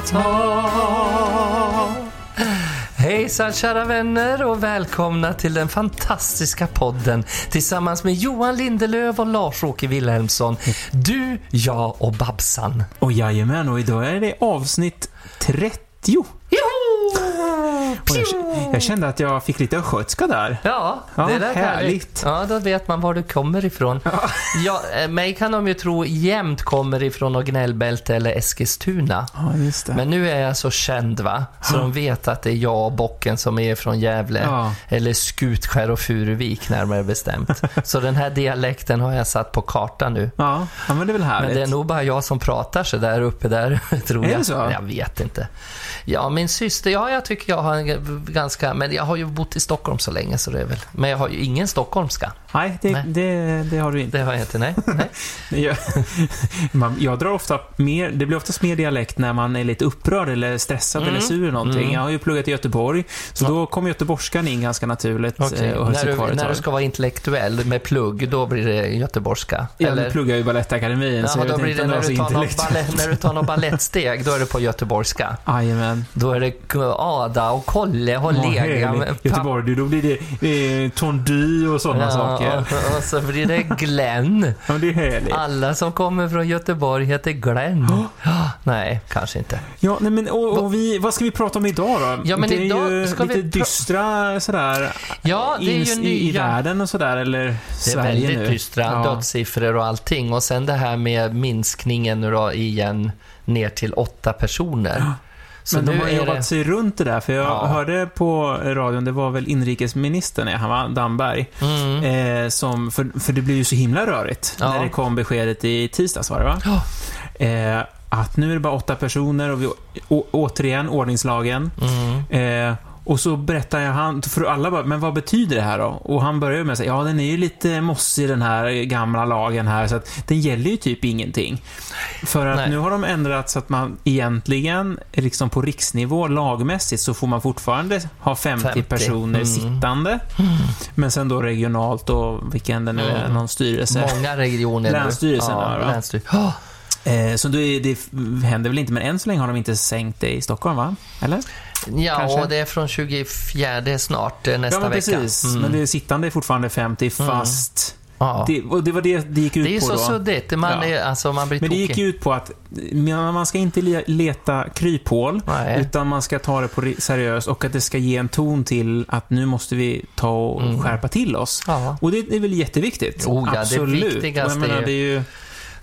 ratata. Hejsan kära vänner och välkomna till den fantastiska podden tillsammans med Johan Lindelöf och Lars-Åke Wilhelmsson. Du, jag och Babsan. Och jajamän, och idag är det avsnitt 30. Och jag, jag kände att jag fick lite östgötska där. Ja, Ja, det där härligt. Ja, då vet man var du kommer ifrån. Ja. eh, mig kan de ju tro jämt kommer ifrån något gnällbälte eller Eskilstuna. Ja, just det. Men nu är jag så känd va, så de vet att det är jag och bocken som är från Gävle. Ja. Eller Skutskär och Furuvik närmare bestämt. så den här dialekten har jag satt på kartan nu. Ja, ja, men det är väl härligt. Men det är nog bara jag som pratar så där uppe där, tror Är jag. det så? Jag vet inte. Ja, min syster, ja, jag tycker jag har en ganska, men jag har ju bott i Stockholm så länge så det är väl, men jag har ju ingen stockholmska. Nej, det, Nej. Det, det har du inte. Det har jag inte, nej. nej. Jag, man, jag drar ofta mer, det blir oftast mer dialekt när man är lite upprörd eller stressad Mm. eller sur eller någonting. Mm. Jag har ju pluggat i Göteborg, så Ja. då kommer göteborgskan in ganska naturligt eh, och höll När, du, när du ska vara intellektuell med plugg, då blir det göteborgska. Jag Eller? pluggar ju Balettakademin, så Ja, jag då vet blir inte det när så du, tar någon ballett, när du tar någon balettsteg, då är det på göteborgska. Jajamän. Då är det Ada och Kolle och Ja, lega härligt. med Göteborg, då blir det eh, tondy och sådana saker. och, och så blir det Glenn. Ja, det är härligt. Alla som kommer från Göteborg heter Glenn. Ja, Nej, kanske inte. Ja, nej, men och, och vi, vad ska vi prata om idag då? Ja, men det är idag ju ska lite vi dystra sådär, Ja, det är ju ins- i, i nya... världen och sådär, eller Det är Sverige väldigt nu. dystra Ja. dödssiffror och allting. Och sen det här med minskningen nu då igen ner till åtta personer. Så Men de har jobbat det... sig runt det där, för jag Ja. hörde på radion, det var väl inrikesministern, ja, han var Damberg, Mm. eh, som, för, för det blev ju så himla rörigt Ja. när det kom beskedet i tisdags, var det va? Ja. Eh, att nu är det bara åtta personer och vi, å, återigen ordningslagen. Mm. Eh, och så berättar jag han, för alla bara, men vad betyder det här då? Och han börjar med att säga, ja den är ju lite mossig den här gamla lagen här, så att den gäller ju typ ingenting. För att Nej. nu har de ändrat så att man egentligen, liksom på riksnivå, lagmässigt, så får man fortfarande ha 50, 50. personer Mm. sittande. Men sen då regionalt och vilken det nu är, Mm. någon styrelse. Många regioner. Länsstyrelsen ja, där, länsstyr- Ja. Eh, så det, det händer väl inte, men än så länge har de inte sänkt det i Stockholm, va? Eller? Ja, Kanske. och det är från 24 snart, eh, nästa ja, men vecka. precis. Mm. Men det sittande är fortfarande 50, fast... ja. Det, och det var det det gick ut det är på så då. suddigt. Man, Ja. är, alltså, man blir Men det gick ut på att man ska inte le- leta kryphål, Nej. utan man ska ta det på ri- seriöst och att det ska ge en ton till att nu måste vi ta och Mm. skärpa till oss. Ja. Och det är väl jätteviktigt? Oh ja, det Absolut. viktigaste Och jag menar, är- det är ju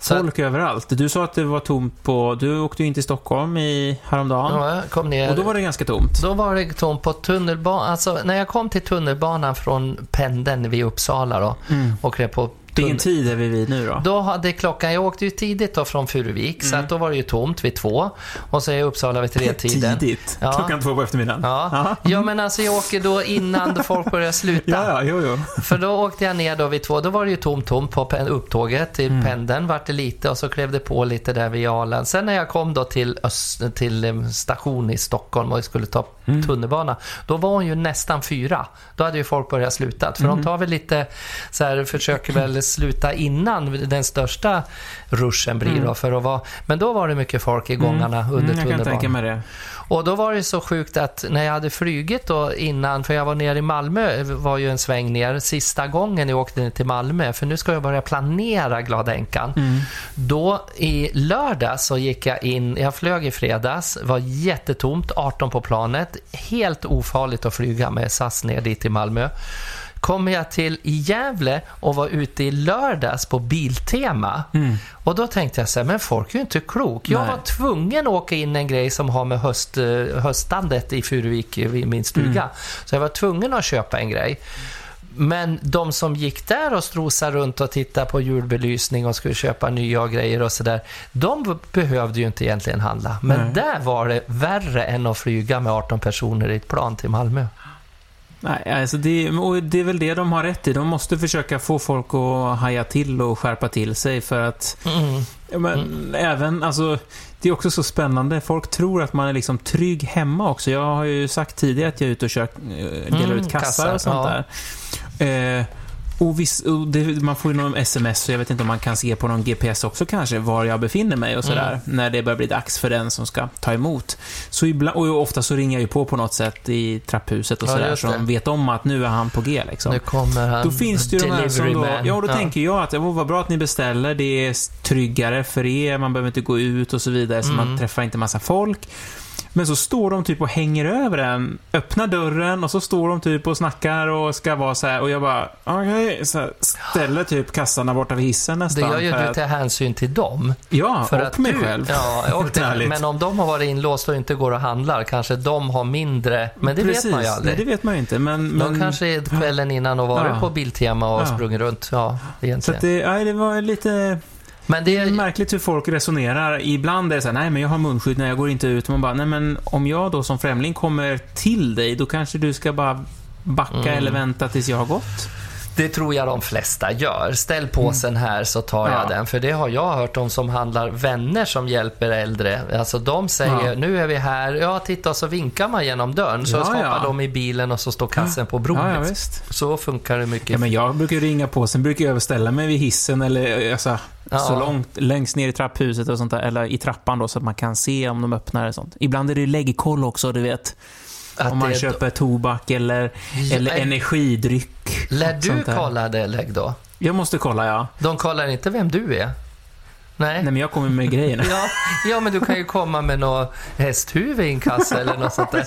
Så att- folk överallt. Du sa att det var tomt på... Du åkte ju in till Stockholm i häromdagen. Ja, jag kom ner. Och då var det ganska tomt. Då var det tomt på tunnelbanan. Alltså, när jag kom till tunnelbanan från pendeln vid Uppsala då, och klev på Vilken tid är vi vid nu då? Då hade klockan, jag åkte ju tidigt då från Furuvik, så Mm. att då var det ju tomt vid två. Och så är jag i Uppsala vid tretiden. Tidigt. Ja. Klockan två på eftermiddagen. Ja. Aha. ja, men alltså jag åker då innan då folk börjar sluta. Ja, ja, jo, jo. För då åkte jag ner då vid två, då var det ju tomt, tomt på upptåget till Mm. pendeln, vart det lite och så klev det på lite där vid Arlanda. Sen när jag kom då till, öst, till eh, station i Stockholm och skulle ta Mm. tunnelbana, då var hon ju nästan fyra. Då hade ju folk börjat sluta. För Mm. de tar väl lite, så här, försöker väl sluta innan den största ruschen blir då för att vara, men då var det mycket folk i gångarna under Mm, jag kan tunnelbanan. Och då var det så sjukt att när jag hade flugit då innan, för jag var nere i Malmö, var ju en sväng ner, sista gången jag åkte ner till Malmö, för nu ska jag börja planera Glada änkan. Mm. Då i lördag så gick jag in, jag flög i fredags, var jättetomt, 18 på planet, helt ofarligt att flyga med SAS ner dit till Malmö. Kom jag till Gävle och var ute i lördags på Biltema. Och då tänkte jag så här, men folk är ju inte klok. Jag Nej. var tvungen att åka in en grej som har med höst, eh, höstandet i Furuvik vid min stuga. Så jag var tvungen att köpa en grej. Men de som gick där och strosade runt och tittade på julbelysning och skulle köpa nya grejer och sådär, de behövde ju inte egentligen handla. Men Nej. där var det värre än att flyga med 18 personer i ett plan till Malmö. Nej, alltså det, och det är väl det de har rätt i. De måste försöka få folk att haja till och skärpa till sig för att Mm. ja, men, även, alltså det är också så spännande. Folk tror att man är liksom trygg hemma också. Jag har ju sagt tidigare att jag är ute och kör, eh, delar Mm, ut kassar kassar, och sånt ja. där. Eh, Och, viss, och det, man får ju någon sms, så jag vet inte om man kan se på någon GPS också kanske, var jag befinner mig och sådär, Mm. när det börjar bli dags för den som ska ta emot. Så ibland, och ofta så ringer jag ju på på något sätt i trapphuset och Ja, sådär, så de vet om att nu är han på G liksom. Nu kommer han. Då finns det ju de här som då, ja, då tänker jag att det var bra att ni beställer, det är tryggare för er, man behöver inte gå ut och så vidare, så Mm. man träffar inte massa folk. Men så står de typ och hänger över en, öppnar dörren och så står de typ och snackar och ska vara så här och jag bara, okej, så här, ställer typ kassan där borta vid hissen Det nästan. gör ju du till hänsyn till dem. Ja, För och att mig du, själv. Ja, och det, men om de har varit inlåsta och inte går och handlar, kanske de har mindre. Men det Precis. vet man ju Nej, aldrig. det vet man ju inte, men... De men kanske är kvällen innan och varit Ja. på Biltema och Ja. sprungit runt. Ja, så egentligen. att det, nej, det var lite... men Det det är är... märkligt hur folk resonerar. Ibland är det så här, nej men jag har munskydd när jag går inte ut. Man bara, nej men om jag då som främling kommer till dig, då kanske du ska bara backa Mm. eller vänta tills jag har gått. Det tror jag de flesta gör. Ställ påsen här så tar jag Ja. den. För det har jag hört om som handlar vänner som hjälper äldre. Alltså de säger, Ja. nu är vi här. Ja, titta, så vinkar man genom dörren. Så Ja, hoppar ja. de i bilen och så står kassen på visst. Så funkar det mycket. Ja, men jag brukar ringa på, sen brukar jag ställa mig vid hissen eller alltså, Ja. så långt längst ner i trapphuset och sånt där, eller i trappan då, så att man kan se om de öppnar och sånt. Ibland är det läggkoll också, du vet. Att om man köper tobak eller, eller Nej. energidryck. Lär du kolla det, lägg då? Jag måste kolla, ja. De kollar inte vem du är? Nej. Nej, men jag kommer med grejerna. Ja, ja, men du kan ju komma med något hästhuvud i en kasse eller något sånt där.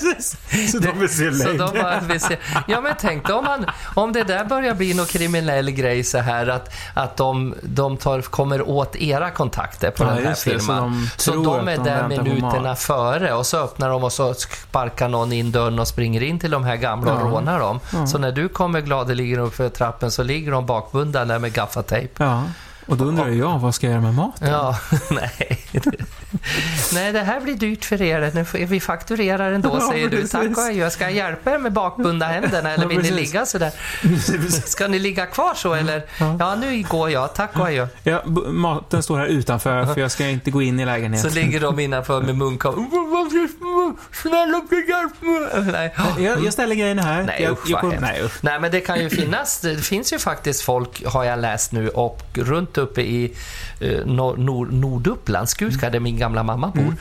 Så de vill se Så längd. de bara vill se. Ja, men tänk om, man, om det där börjar bli någon kriminell grej så här att, att de, de tar, kommer åt era kontakter på Ja, den här det, så de Så de, är de där minuterna före och så öppnar de och så sparkar någon in dörren och springer in till de här gamla och Ja. rånar dem. Ja. Så när du kommer gladeligen upp för trappen så ligger de bakbundna där med gaffatejp. Ja, och då undrar jag, vad ska jag göra med maten? Ja, nej. Nej, det här blir dyrt för er. Vi fakturerar ändå, Ja, säger du. precis. Tack och adjö. Ska jag hjälpa er med bakbundna händerna eller Ja, vill ni precis. ligga sådär? Ska ni ligga kvar så eller? Ja. Ja, nu går jag. Tack och adjö. Ja, maten står här utanför, för jag ska inte gå in i Så lägenheten. ligger de innanför med munkavle. Snälla bli hjälp Nej. Jag, jag ställer grejerna här. Nej, jag, usch, jag hemskt. nej, usch. Nej, men det kan ju finnas. Det finns ju faktiskt folk, har jag läst nu, och runt uppe i eh, nor, nor, Norduppland, min gamla mamma bor. Mm.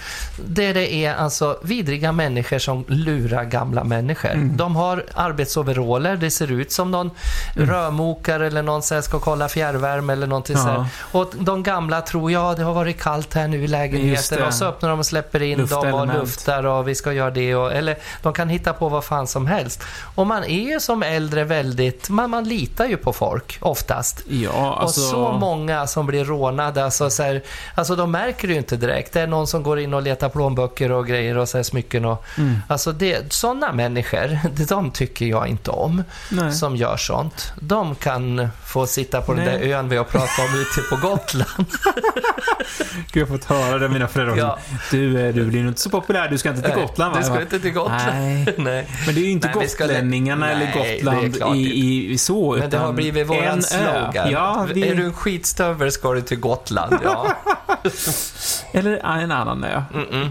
Där det är alltså vidriga människor som lurar gamla människor. Mm. De har arbetsoveraller, det ser ut som någon rörmokare eller någon som ska kolla fjärrvärme eller någonting Ja. så här. Och de gamla tror, ja det har varit kallt här nu i lägenheten. Och så öppnar de och släpper in dem och luftar och vi ska göra det. Och, eller de kan hitta på vad fan som helst. Och man är ju som äldre väldigt, man, man litar ju på folk oftast. Ja, alltså... Och så många som blir rånade, alltså, så här, alltså de märker ju inte direkt. Det är någon som går in och letar plånböcker och grejer och så här, smycken och... Mm. Alltså det, sådana människor, de tycker jag inte om Nej. som gör sånt. De kan få sitta på den Nej. där ön vi har pratat om ute på Gotland. Gud, jag har fått höra det av mina föräldrar. Ja. Du, eh, du blir nog inte så populär, du ska inte till Nej, Gotland va? Du ska inte till Gotland. Nej. Men det är ju inte Nej, ska- gotlänningarna Nej, eller Gotland klart. i, i så, Men det har blivit en våran slogan. Ja, vi, Är du en skitstövel ska du till Gotland. Ja. Eller en annan ö. Mm-mm.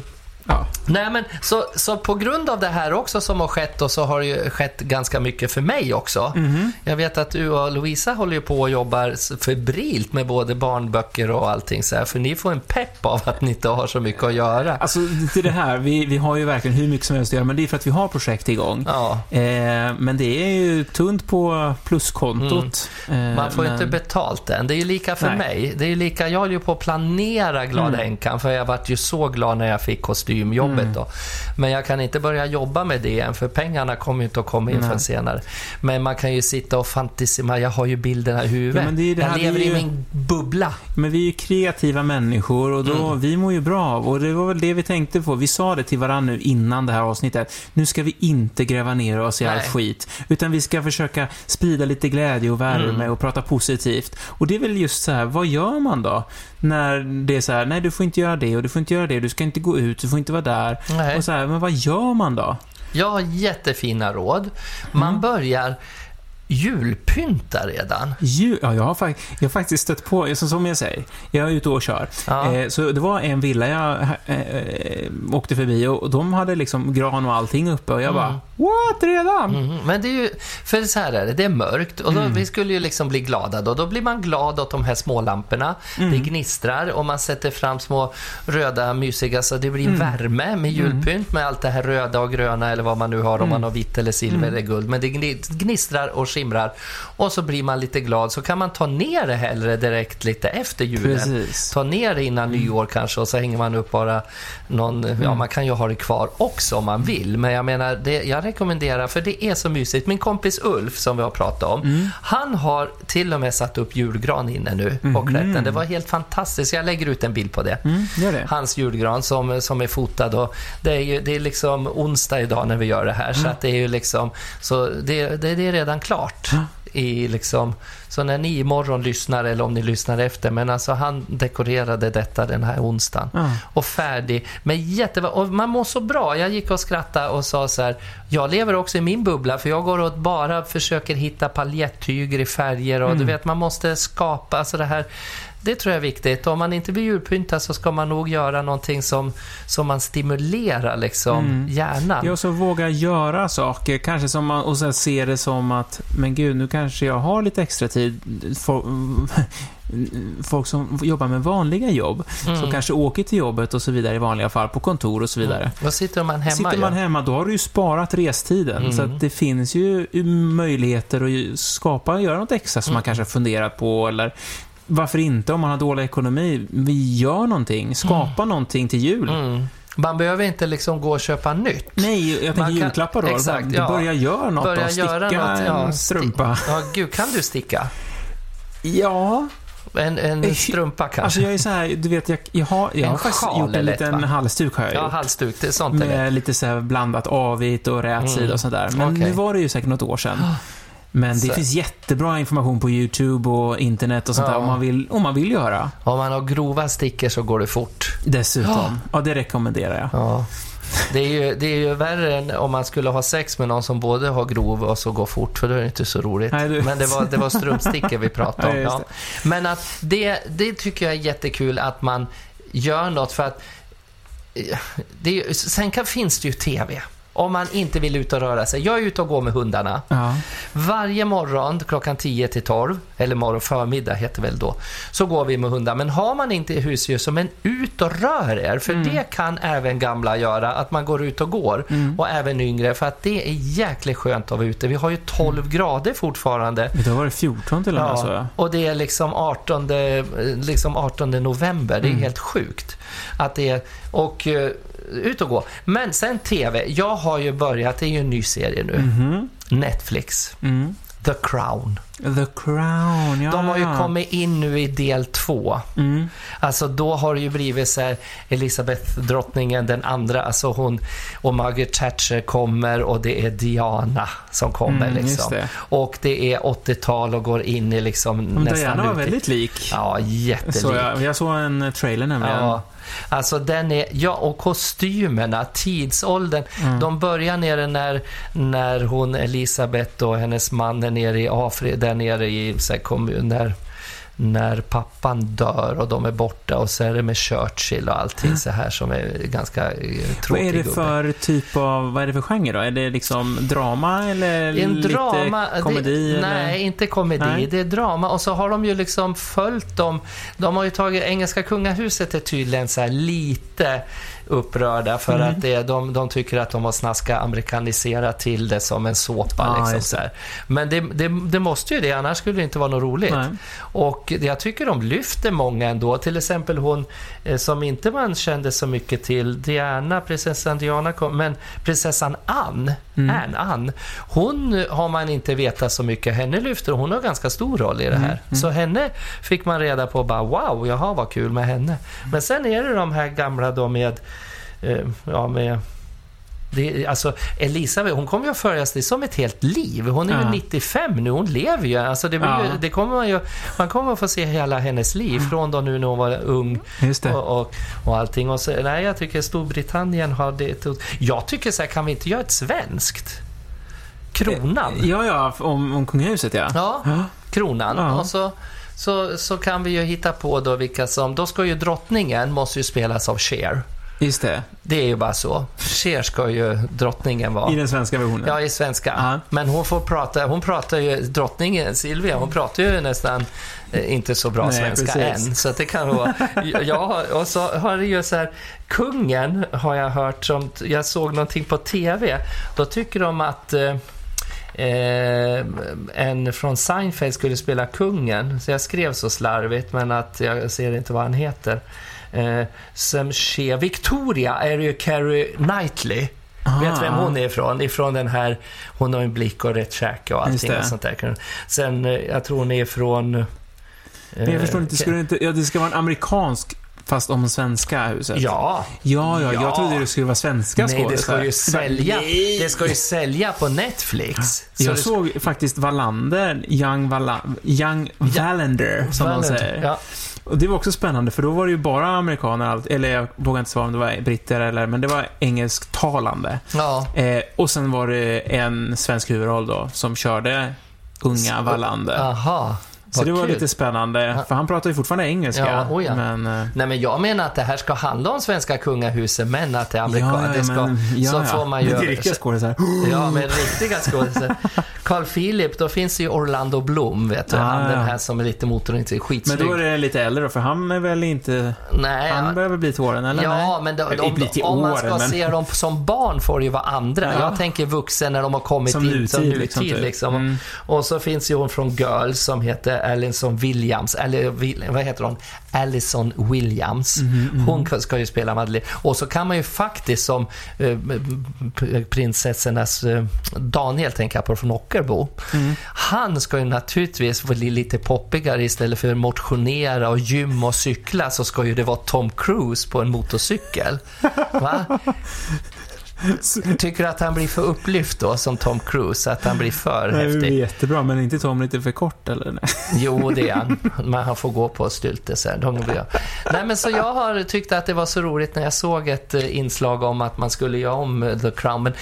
Ja. Nej, men så, så på grund av det här också som har skett och så har det ju skett ganska mycket för mig också. Mhm. Jag vet att du och Lovisa håller ju på och jobbar febrilt med både barnböcker och allting så här, för ni får en pepp av att ni inte har så mycket att göra. Alltså, till det här, vi, vi har ju verkligen hur mycket som helst att göra, men det är för att vi har projekt igång. Ja, Eh, men det är ju tunt på pluskontot. Eh, man får ju men... inte betalt än. Det är ju lika för Nej. mig. Det är lika, jag håller ju på att planera Glada Mm. änkan, för jag vart ju så glad när jag fick kostymjobbet Mm. då. Men jag kan inte börja jobba med det än, för pengarna kommer ju inte att komma in Nej. förrän senare. Men man kan ju sitta och fantisera, jag har ju bilderna i huvudet. Ja, det ju det jag lever är i ju- min bubbla. Men vi är ju kreativa människor och då, Mm. vi mår ju bra av. Och det var väl det vi tänkte på. Vi sa det till varandra nu innan det här avsnittet. Nu ska vi inte gräva ner oss i all skit. Utan vi ska försöka sprida lite glädje och värme Mm. och prata positivt. Och det är väl just så här, vad gör man då? När det är så här, nej du får inte göra det och du får inte göra det, du ska inte gå ut, du får inte vara där. Nej. Och så här, men vad gör man då? Jag har jättefina råd. Man Mm. börjar julpynta redan. Ju, ja, jag, har jag har faktiskt stött på, som jag säger, jag är ute och kör. Ja. Eh, så det var en villa jag eh, eh, åkte förbi och de hade liksom gran och allting uppe och jag Mm. bara, What? Redan? Mm, men det är ju, för så här är det, det är mörkt och då, vi skulle ju liksom bli glada då. Då blir man glad åt de här små lamporna. Det gnistrar och man sätter fram små röda mysiga, så det blir en värme med julpynt med allt det här röda och gröna eller vad man nu har, om man har vitt eller silver eller guld. Men det gni- gnistrar och skimrar och så blir man lite glad. Så kan man ta ner det hellre direkt lite efter julen. Precis. Ta ner det innan nyår kanske och så hänger man upp bara någon, ja man kan ju ha det kvar också om man vill. Men jag menar, det, jag rekommenderar, för det är så mysigt. Min kompis Ulf som vi har pratat om, han har till och med satt upp julgran inne nu på klätten. Det var helt fantastiskt. Jag lägger ut en bild på det. Mm, det. Hans julgran som, som är fotad och det är ju det är liksom onsdag idag när vi gör det här. Så att det är ju liksom, så det, det, det är redan klart. I liksom, så när ni imorgon lyssnar, eller om ni lyssnar efter, men alltså han dekorerade detta den här onsdagen. Ja. Och färdig, med jätte... Och man mår så bra. Jag gick och skrattade och sa så här, jag lever också i min bubbla, för jag går och bara försöker hitta paljettyger i färger och du vet, man måste skapa, alltså det här det tror jag är viktigt. Om man inte vill julpynta så ska man nog göra någonting som, som man stimulerar liksom hjärnan. Ja, och så våga göra saker, kanske som man, och sen se det som att, men gud, nu kanske jag har lite extra tid. Folk, folk som jobbar med vanliga jobb, som kanske åker till jobbet och så vidare i vanliga fall, på kontor och så vidare. Då sitter man hemma Sitter man ja. hemma, då har du ju sparat restiden. Så att det finns ju möjligheter att skapa, göra något extra som man kanske har funderat på, eller varför inte om man har dålig ekonomi? Vi gör någonting, skapa någonting till jul. Mm. Man behöver inte liksom gå och köpa nytt. Nej, jag tänker Man kan- julklappar då. Exakt, ja. Börja göra något Börja då. Sticka göra något, ja, en sti- strumpa. Ja, gud, kan du sticka? Ja, En, en Eh, strumpa kanske? alltså jag är så här, du vet, jag, jag har, jag En har faktiskt gjort en lätt, liten va? halsduk har jag ja, gjort. halsduk, det är sånt. Med lite så blandat avigt och rätsida och sådär. Men Okej. nu var det ju säkert något år sedan. Men det Så- finns jättebra information på YouTube och internet och sånt Ja. där om man, vill, om man vill göra. Om man har grova stickor så går det fort. Dessutom. Ja, det rekommenderar jag. Ja. Det är, ju, det är ju värre än om man skulle ha sex med någon som både har grov och så går fort, för då är det inte så roligt. Nej, Men det var, det var strumpstickor vi pratade om. Ja, Ja. Men att det, det tycker jag är jättekul att man gör något för att eh, det sen kan, finns det ju TV. Om man inte vill ut och röra sig. Jag är ute och går med hundarna. Ja. Varje morgon klockan 10 till 12, eller morgon förmiddag heter väl då, så går vi med hundar. Men har man inte husdjur, så men ut och rör er. För det kan även gamla göra, att man går ut och går. Och även yngre, för att det är jäkligt skönt att vara ute. Vi har ju 12 grader fortfarande. Då var det 14 till och med, så Ja, jag. och det är liksom 18, eh, liksom 18 november. Det är helt sjukt. Att det är, och eh, ut och gå. Men sen TV. Jag har ju börjat, det är ju en ny serie nu. Mhm. Netflix. Mm. The Crown. The Crown, ja. De har ju kommit in nu i del två. Mm. Alltså då har det ju blivit så här, Elisabeth drottningen den andra, alltså hon och Margaret Thatcher kommer och det är Diana som kommer Mm, liksom. det. Och det är 80-tal och går in i liksom Men nästan Diana var väldigt lik. Ja, jättelik. Så jag, jag såg en trailer nämligen. Ja, alltså den är, ja och kostymerna, tidsåldern. Mm. De börjar nere när, när hon Elisabeth och hennes man är nere i Afrika, där nere i så här, kommun, när, när pappan dör och de är borta och så är det med Churchill och allting så här som är ganska eh, Vad tråkig är det gubbe. för typ av, vad är det för genre då? Är det liksom drama eller En lite drama, komedi? det, nej, inte komedi. Nej. Det är drama. Och så har de ju liksom följt dem. De har ju tagit, engelska kungahuset är tydligen så här lite upprörda för Mm. att det, de, de tycker att de har snaskat amerikanisera till det som en såpa. Ja, liksom, så här. Men det, det, det måste ju det, annars skulle det inte vara något roligt. Nej. Och jag tycker de lyfter många ändå. Till exempel hon eh, som inte man kände så mycket till, Diana, prinsessan Diana, kom, men prinsessan Anne, Mm. Anne, Anne, hon har man inte vetat så mycket. Henne lyfter hon har ganska stor roll i det Mm, här. Så henne fick man reda på bara wow, jaha vad kul med henne. Men sen är det de här gamla då med, ja med det, alltså Elisabeth, hon kommer ju att följas det som ett helt liv. Hon är Ja. ju 95 nu, hon lever ju. Alltså det, blir Ja. ju, det kommer man ju, man kommer att få se hela hennes liv, från då nu när hon var ung och, och, och allting. Och så, nej, jag tycker Storbritannien har det. Jag tycker så här, kan vi inte göra ett svenskt? Kronan. Ja, ja, om, om kungahuset ja. Ja, kronan. Ja. Och så, så, så kan vi ju hitta på då vilka som... Då ska ju drottningen måste ju spelas av Cher. Just det. Det är ju bara så. Cher ska ju drottningen vara. I den svenska versionen. Ja, i svenska. Ja. Men hon får prata, hon pratar ju, drottningen Silvia, hon pratar ju nästan eh, inte så bra Nej, svenska precis. än. Så det kan vara... Har, och så har det ju så här, kungen har jag hört som, jag såg någonting på TV. Då tycker de att eh, Eh, en från Seinfeld skulle spela kungen, så jag skrev så slarvigt, men att jag ser inte vad han heter. Eh, som sker Victoria är ju Carrie Knightley. Ah. Vet vem hon är ifrån? Ifrån den här, hon har en blick och rätt käke och allting och sånt där. Sen, eh, jag tror hon är från... eh, Men jag förstår inte, skulle det inte... Ja, det ska vara en amerikansk, fast om svenska huset. Ja, Ja, ja, Ja. jag trodde det skulle vara svenska nej det ska ju sälja. Det ska ju sälja på Netflix. Så Jag såg faktiskt Wallander, Young, Vala, Young Wallander, som man säger. Ja. Och det var också spännande, för då var det ju bara amerikaner, eller jag vågar inte svara om det var britter eller, men det var engelsktalande. ja. Eh, och sen var det en svensk huvudroll då, som körde unga Wallander. Aha. Så det var kul. lite spännande, för han pratar ju fortfarande engelska. Ja, oh ja. Men, eh, Nej, men jag menar att det här ska handla om svenska kungahuset, men att det är amerikaner. det ska, så får man ju... Men det är riktiga skådisar. Ja, men riktiga skådisar. Carl Philip, då finns ju Orlando Bloom, vet du. Ah, han den här som är lite motorn, inte Men skitsnygg. då är det lite äldre då, för han är väl inte... Nej, Han ja. börjar väl bli till åren, eller? Ja, men då, Eller om, till om man ska men... se dem som barn får det ju vara andra. Ja. Jag tänker vuxen när de har kommit Som in som nutid, nutid. liksom, Liksom. Mm. Och så finns ju hon från Girls som heter Alison Williams. Eller vad heter hon? Alison Williams. Mhm, Hon ska ju spela Madeleine. Och så kan man ju faktiskt som eh, prinsessornas eh, Daniel, tänker jag på, från Ockerbo. Mm. Han ska ju naturligtvis bli lite poppigare istället för motionera och gym och cykla så ska ju det vara Tom Cruise på en motorcykel. Va? Tycker du att han blir för upplyft då, som Tom Cruise? Att han blir för Nej, det är häftig? jättebra, men är inte Tom lite för kort eller? Nej. Jo, det är han. Men han får gå på styltelser. De jag. Nej, men så jag har tyckt att det var så roligt när jag såg ett eh, inslag om att man skulle göra om eh, The Crown. Men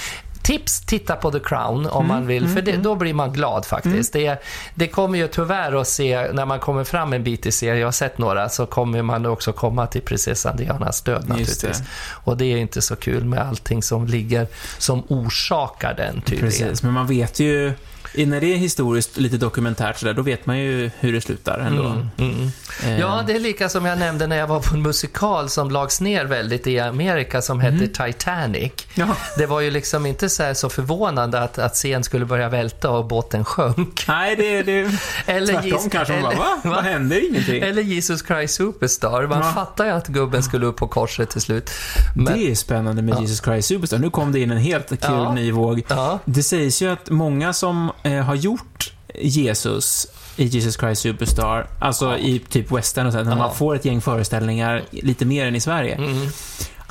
tips, titta på The Crown om man vill, för det, då blir man glad faktiskt. Det, det kommer ju tyvärr att se, när man kommer fram en bit i serien, jag har sett några, så kommer man också komma till prinsessan Dianas död Just naturligtvis. det. Och det är inte så kul med allting som ligger, som orsakar den tydligen. Precis, men man vet ju... När det är historiskt lite dokumentärt sådär, då vet man ju hur det slutar ändå. Mm, mm. Eh, Ja, det är lika som jag nämnde när jag var på en musikal som lags ner väldigt i Amerika som hette Titanic. ja. Det var ju liksom inte så, så förvånande att, att scen skulle börja välta och båten sjönk. Nej, det, det Eller tvärtom kanske. Man bara, eller- va? Vad händer? Ingenting. Eller Jesus Christ Superstar. Man Ja. fattar ju att gubben skulle upp på korset till slut. Men, Det är spännande med Ja. Jesus Christ Superstar. Nu kom det in en helt kul Ja. ny våg. Det sägs ju att många som eh, har gjort Jesus i Jesus Christ Superstar, alltså Ja. i typ western och så, när Ja. man får ett gäng föreställningar, lite mer än i Sverige, mm,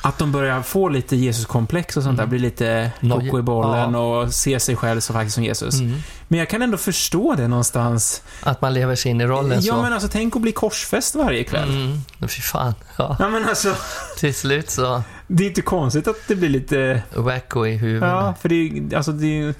att de börjar få lite Jesus-komplex och sånt där, blir lite koko i bollen ja. och ser sig själv som faktiskt som Jesus. mm. Men jag kan ändå förstå det någonstans. Att man lever sig in i rollen Ja, så. men alltså tänk att bli korsfäst varje kväll. Mm, fy fan. Ja, Ja, men alltså, till slut så det är inte konstigt att det blir lite wacko i huvudet. Ja, för det är ju- alltså det är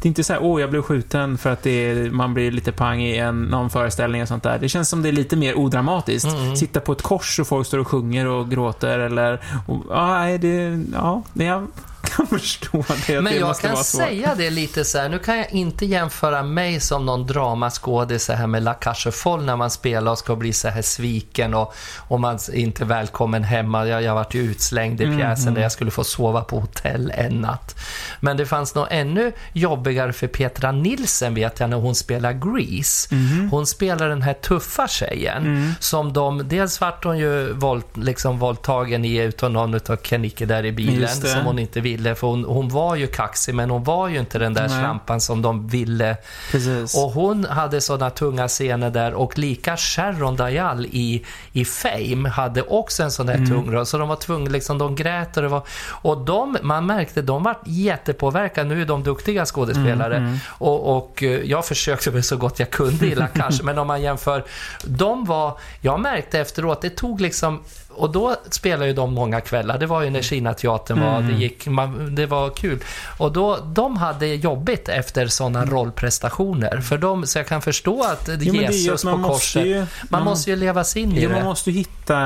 Det är inte så här, åh, jag blev skjuten för att det är, man blir lite pang i en, någon föreställning och sånt där. Det känns som det är lite mer odramatiskt. Mm. Sitta på ett kors och folk står och sjunger och gråter eller... Och, ja, nej, det... Ja, jag kan förstå det. Men det jag kan säga det lite så här, nu kan jag inte jämföra mig som någon dramaskådis så här med La Cage aux Folles när man spelar och ska bli så här sviken och, och man är inte välkommen hemma. Jag, jag varit ju utslängd i Mm, pjäsen mm. där jag skulle få sova på hotell en natt. Men det fanns nog ännu jobbigare för Petra Nilsen vet jag när hon spelar Grease. Mhm. Hon spelar den här tuffa tjejen Mm. som de, dels vart hon ju våld, liksom våldtagen i utav någon utav Kennicke där i bilen som hon inte ville för hon, hon var ju kaxig men hon var ju inte den där Nej. slampan som de ville. Precis. Och hon hade sådana tunga scener där och lika Sharon Dial i, i Fame hade också en sån där Mm. tung röst så de var tvungna, liksom de grät och det var och de, man märkte, de var jättepåverkade, nu är de duktiga skådespelare Mm, mm. och, och eh, jag försökte väl så gott jag kunde i La Cage, men om man jämför, de var, jag märkte efteråt, det tog liksom och då spelade ju de många kvällar. Det var ju när Kinateatern var, Mm. det, gick, man, det var kul. Och då, de hade jobbigt efter sådana rollprestationer. För de, så jag kan förstå att Mm. Jo, det Jesus att på man korset, ju... man måste ju leva sig in i Jo, det. man måste ju hitta...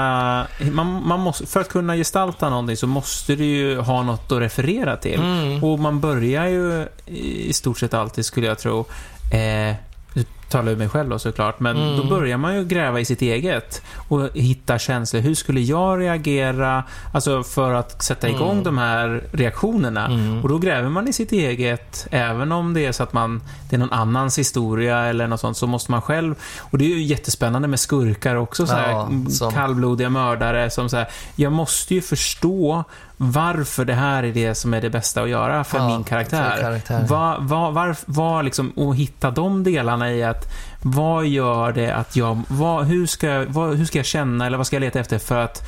Man, man måste, för att kunna gestalta någonting så måste du ju ha något att referera till. Mm. Och man börjar ju i stort sett alltid, skulle jag tro, eh, talar jag mig själv då såklart, men Mm. då börjar man ju gräva i sitt eget och hitta känslor. Hur skulle jag reagera? Alltså för att sätta igång Mm. de här reaktionerna. Mm. Och då gräver man i sitt eget, även om det är så att man, det är någon annans historia eller något sånt, så måste man själv, och det är ju jättespännande med skurkar också, så här, Ja, som- kallblodiga mördare som så här, jag måste ju förstå varför det här är det som är det bästa att göra för Ja, min karaktär. för karaktären. Vad, vad, var, vad liksom, och hitta de delarna i att vad gör det att jag, vad, hur, ska, jag- vad, hur ska jag känna eller vad ska jag leta efter för att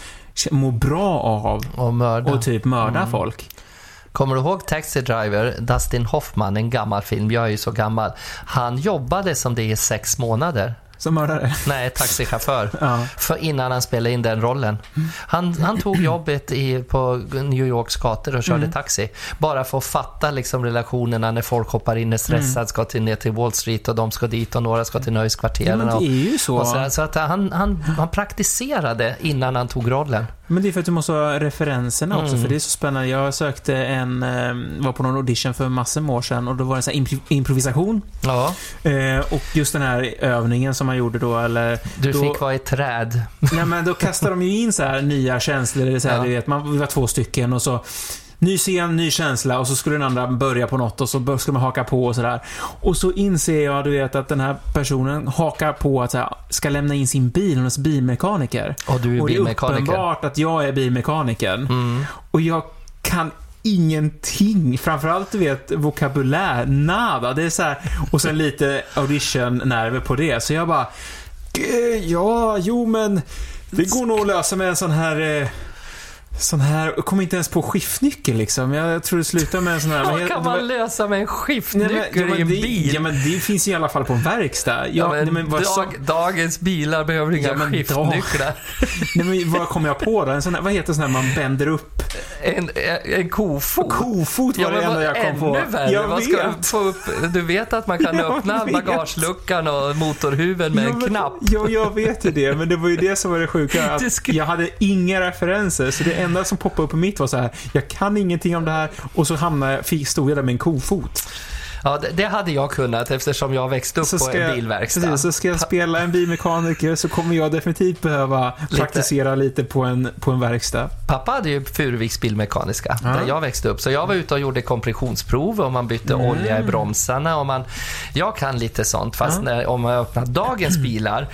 må bra av Och mörda. och typ mörda Mm. folk? Kommer du ihåg Taxi Driver, Dustin Hoffman, en gammal film, jag är ju så gammal. Han jobbade som det i sex månader. Som mördare? Nej, taxichaufför. Ja. För innan han spelade in den rollen. Han, han tog jobbet i, på New Yorks gator och körde Mm. taxi. Bara för att fatta liksom relationerna när folk hoppar in är stressad, ska till, ner till Wall Street och de ska dit och några ska till ja, nöjeskvarteren. men det och, är ju så. och så, så att han, han, han praktiserade innan han tog rollen. Men det är för att du måste ha referenserna också, Mm. för det är så spännande. Jag sökte en, eh, var på någon audition för massor med år sedan och då var det en sån här impro- improvisation. Ja, Eh, och just den här övningen som man gjorde då, eller... du då, fick vara i träd. Nej men då kastar de ju in så här nya känslor, eller så här, Ja. du vet, man, vi var två stycken och så Ny scen, ny känsla och så skulle den andra börja på något och så skulle man haka på och sådär. Och så inser jag, du vet, att den här personen hakar på att så här, ska lämna in sin bil hos bilmekaniker. Och du är och det är bilmekaniker. uppenbart att jag är bilmekanikern. Mm. Och jag kan ingenting. Framförallt, du vet, vokabulär. Nada. Det är så här, och sen lite audition-nerver på det. Så jag bara... "Eh, Ja, jo men... Det går nog att lösa med en sån här... Eh, sån här... Jag kommer inte ens på skiftnyckel liksom. Jag tror det slutar med en sån här... vad kan var- man lösa med en Nej, skiftnyckel men, ja, i en det, bil? Ja, men det finns ju i alla fall på en verkstad. Ja, men nej, men dag, dagens bilar behöver inga Ja, skiftnycklar. nej, men vad kom jag på då? En sån här, vad heter sån här man bänder upp? En, en kofot. Kofot var Ja, det enda jag kom på. ännu värre. Jag vad ska du, vet. få upp, du vet att man kan Jag öppna vet. bagageluckan och motorhuven med en knapp. Ja, jag vet ju det, men det var ju det som var det sjuka. Att Jag hade inga referenser, så det enda som poppade upp på mitt var så här. Jag kan ingenting om det här och så hamnade jag, stod jag där med en kofot. Ja, det, det hade jag kunnat eftersom jag växte upp på en jag, bilverkstad. precis, så ska jag spela en bilmekaniker så kommer jag definitivt behöva Lite. praktisera lite på en, på en verkstad. Pappa hade ju Furuviks bilmekaniska, Ja. där jag växte upp. Så jag var ute och gjorde kompressionsprov och man bytte Mm. olja i bromsarna. Och man, jag kan lite sånt, fast Ja. när, om man öppnar dagens bilar,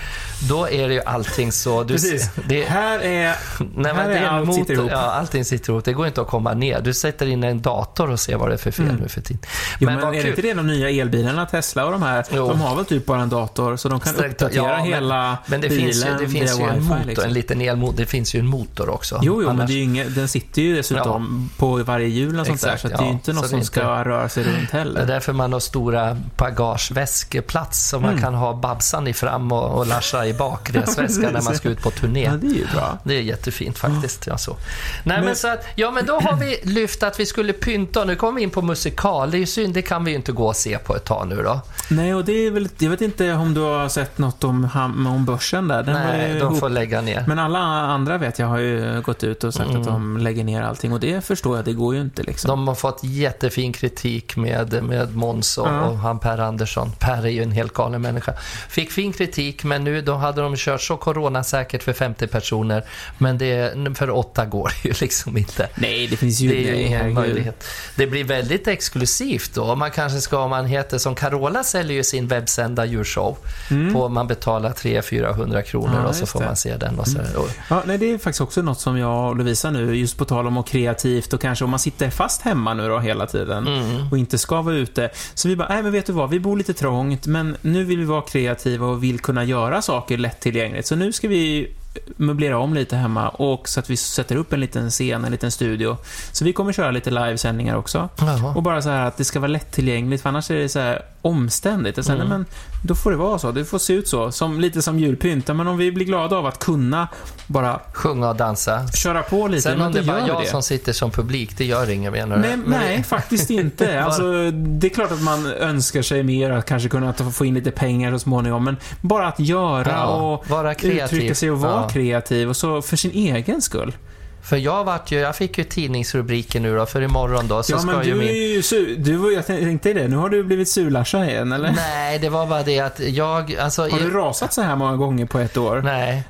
då är det ju allting så... Du, Precis. Det, här är... nej, här men det är är allt sitter motor, ihop. ja, allting sitter ihop. Det går inte att komma ner. Du sätter in en dator och ser vad det är för fel Mm. nu för tiden. Jo, men men, vad kul. Det de nya elbilarna, Tesla och de här? Jo. De har väl typ bara en dator, så de kan Sträckt- uppdatera ja, men- hela Men det bilen finns ju, det finns ju en wifi, motor, liksom. en liten elmotor. Det finns ju en motor också. Jo, jo, men Annars- det är ju den sitter ju dessutom på varje hjul och sånt där, Exakt, så att det är ju ja. inte Så något som inte- ska röra sig runt Det är heller. därför man har stora bagageväskeplats så man Mm. kan ha Babsan i fram och, och Larsa i bak resväskan när man ska ut på turné. Ja, det är ju bra. Det är jättefint faktiskt. Ja, så. Nej, men, Men- så att, ja, men då har vi lyft att vi skulle pynta. Nu kommer vi in på musikal. Det är ju synd, det kan vi ju inte gå och se på ett tag nu då. Nej, och det är väl, jag vet inte om du har sett något om, om börsen där. Den Nej, de får lägga ner. Men alla andra vet jag har ju gått ut och sagt Mm. att de lägger ner allting och det förstår jag, det går ju inte liksom. De har fått jättefin kritik med, med Måns och, Ja. och han Per Andersson. Per är ju en helt galen människa. Fick fin kritik, men nu då hade de kört så coronasäkert för 50 personer. Men det, för åtta går det ju liksom inte. Nej, det finns ju Det är ju ingen möjlighet. Det blir väldigt exklusivt då. Man kanske ska, man heter som Carola säljer ju sin webbsända djurshow. Mm. På, man betalar 300-400 kronor Ja, och så får det. man se den. Och så, och, Ja, nej, det är faktiskt också något som jag och Lovisa nu, just på tal om att kreativt och kanske om man sitter fast hemma nu då hela tiden mm. och inte ska vara ute. Så vi bara, nej men vet du vad, vi bor lite trångt, men nu vill vi vara kreativa och vill kunna göra saker lättillgängligt. Så nu ska vi möblera om lite hemma och så att vi sätter upp en liten scen, en liten studio. Så vi kommer köra lite livesändningar också. Jaha. Och bara så här att det ska vara lättillgängligt, för annars är det så här, omständigt. Och sen, Mm. men, då får det vara så. Det får se ut så. Som, lite som julpynt. Men om vi blir glada av att kunna bara Sjunga och dansa. köra på lite, Sen om det är bara jag det. som sitter som publik, det gör inget menar du? Nej, Men- nej, faktiskt inte. Alltså, det är klart att man önskar sig mer, att kanske kunna få in lite pengar så småningom, men bara att göra Ja, och uttrycka sig och vara Ja. kreativ, och så för sin egen skull. För jag, vart ju, jag fick ju tidningsrubriker nu då, för imorgon då så ja, ska men ju du min... är ju su- du, var- Jag tänkte det, nu har du blivit sur igen, eller? Nej, det var bara det att jag... Alltså, Har du rasat så här många gånger på ett år? Nej.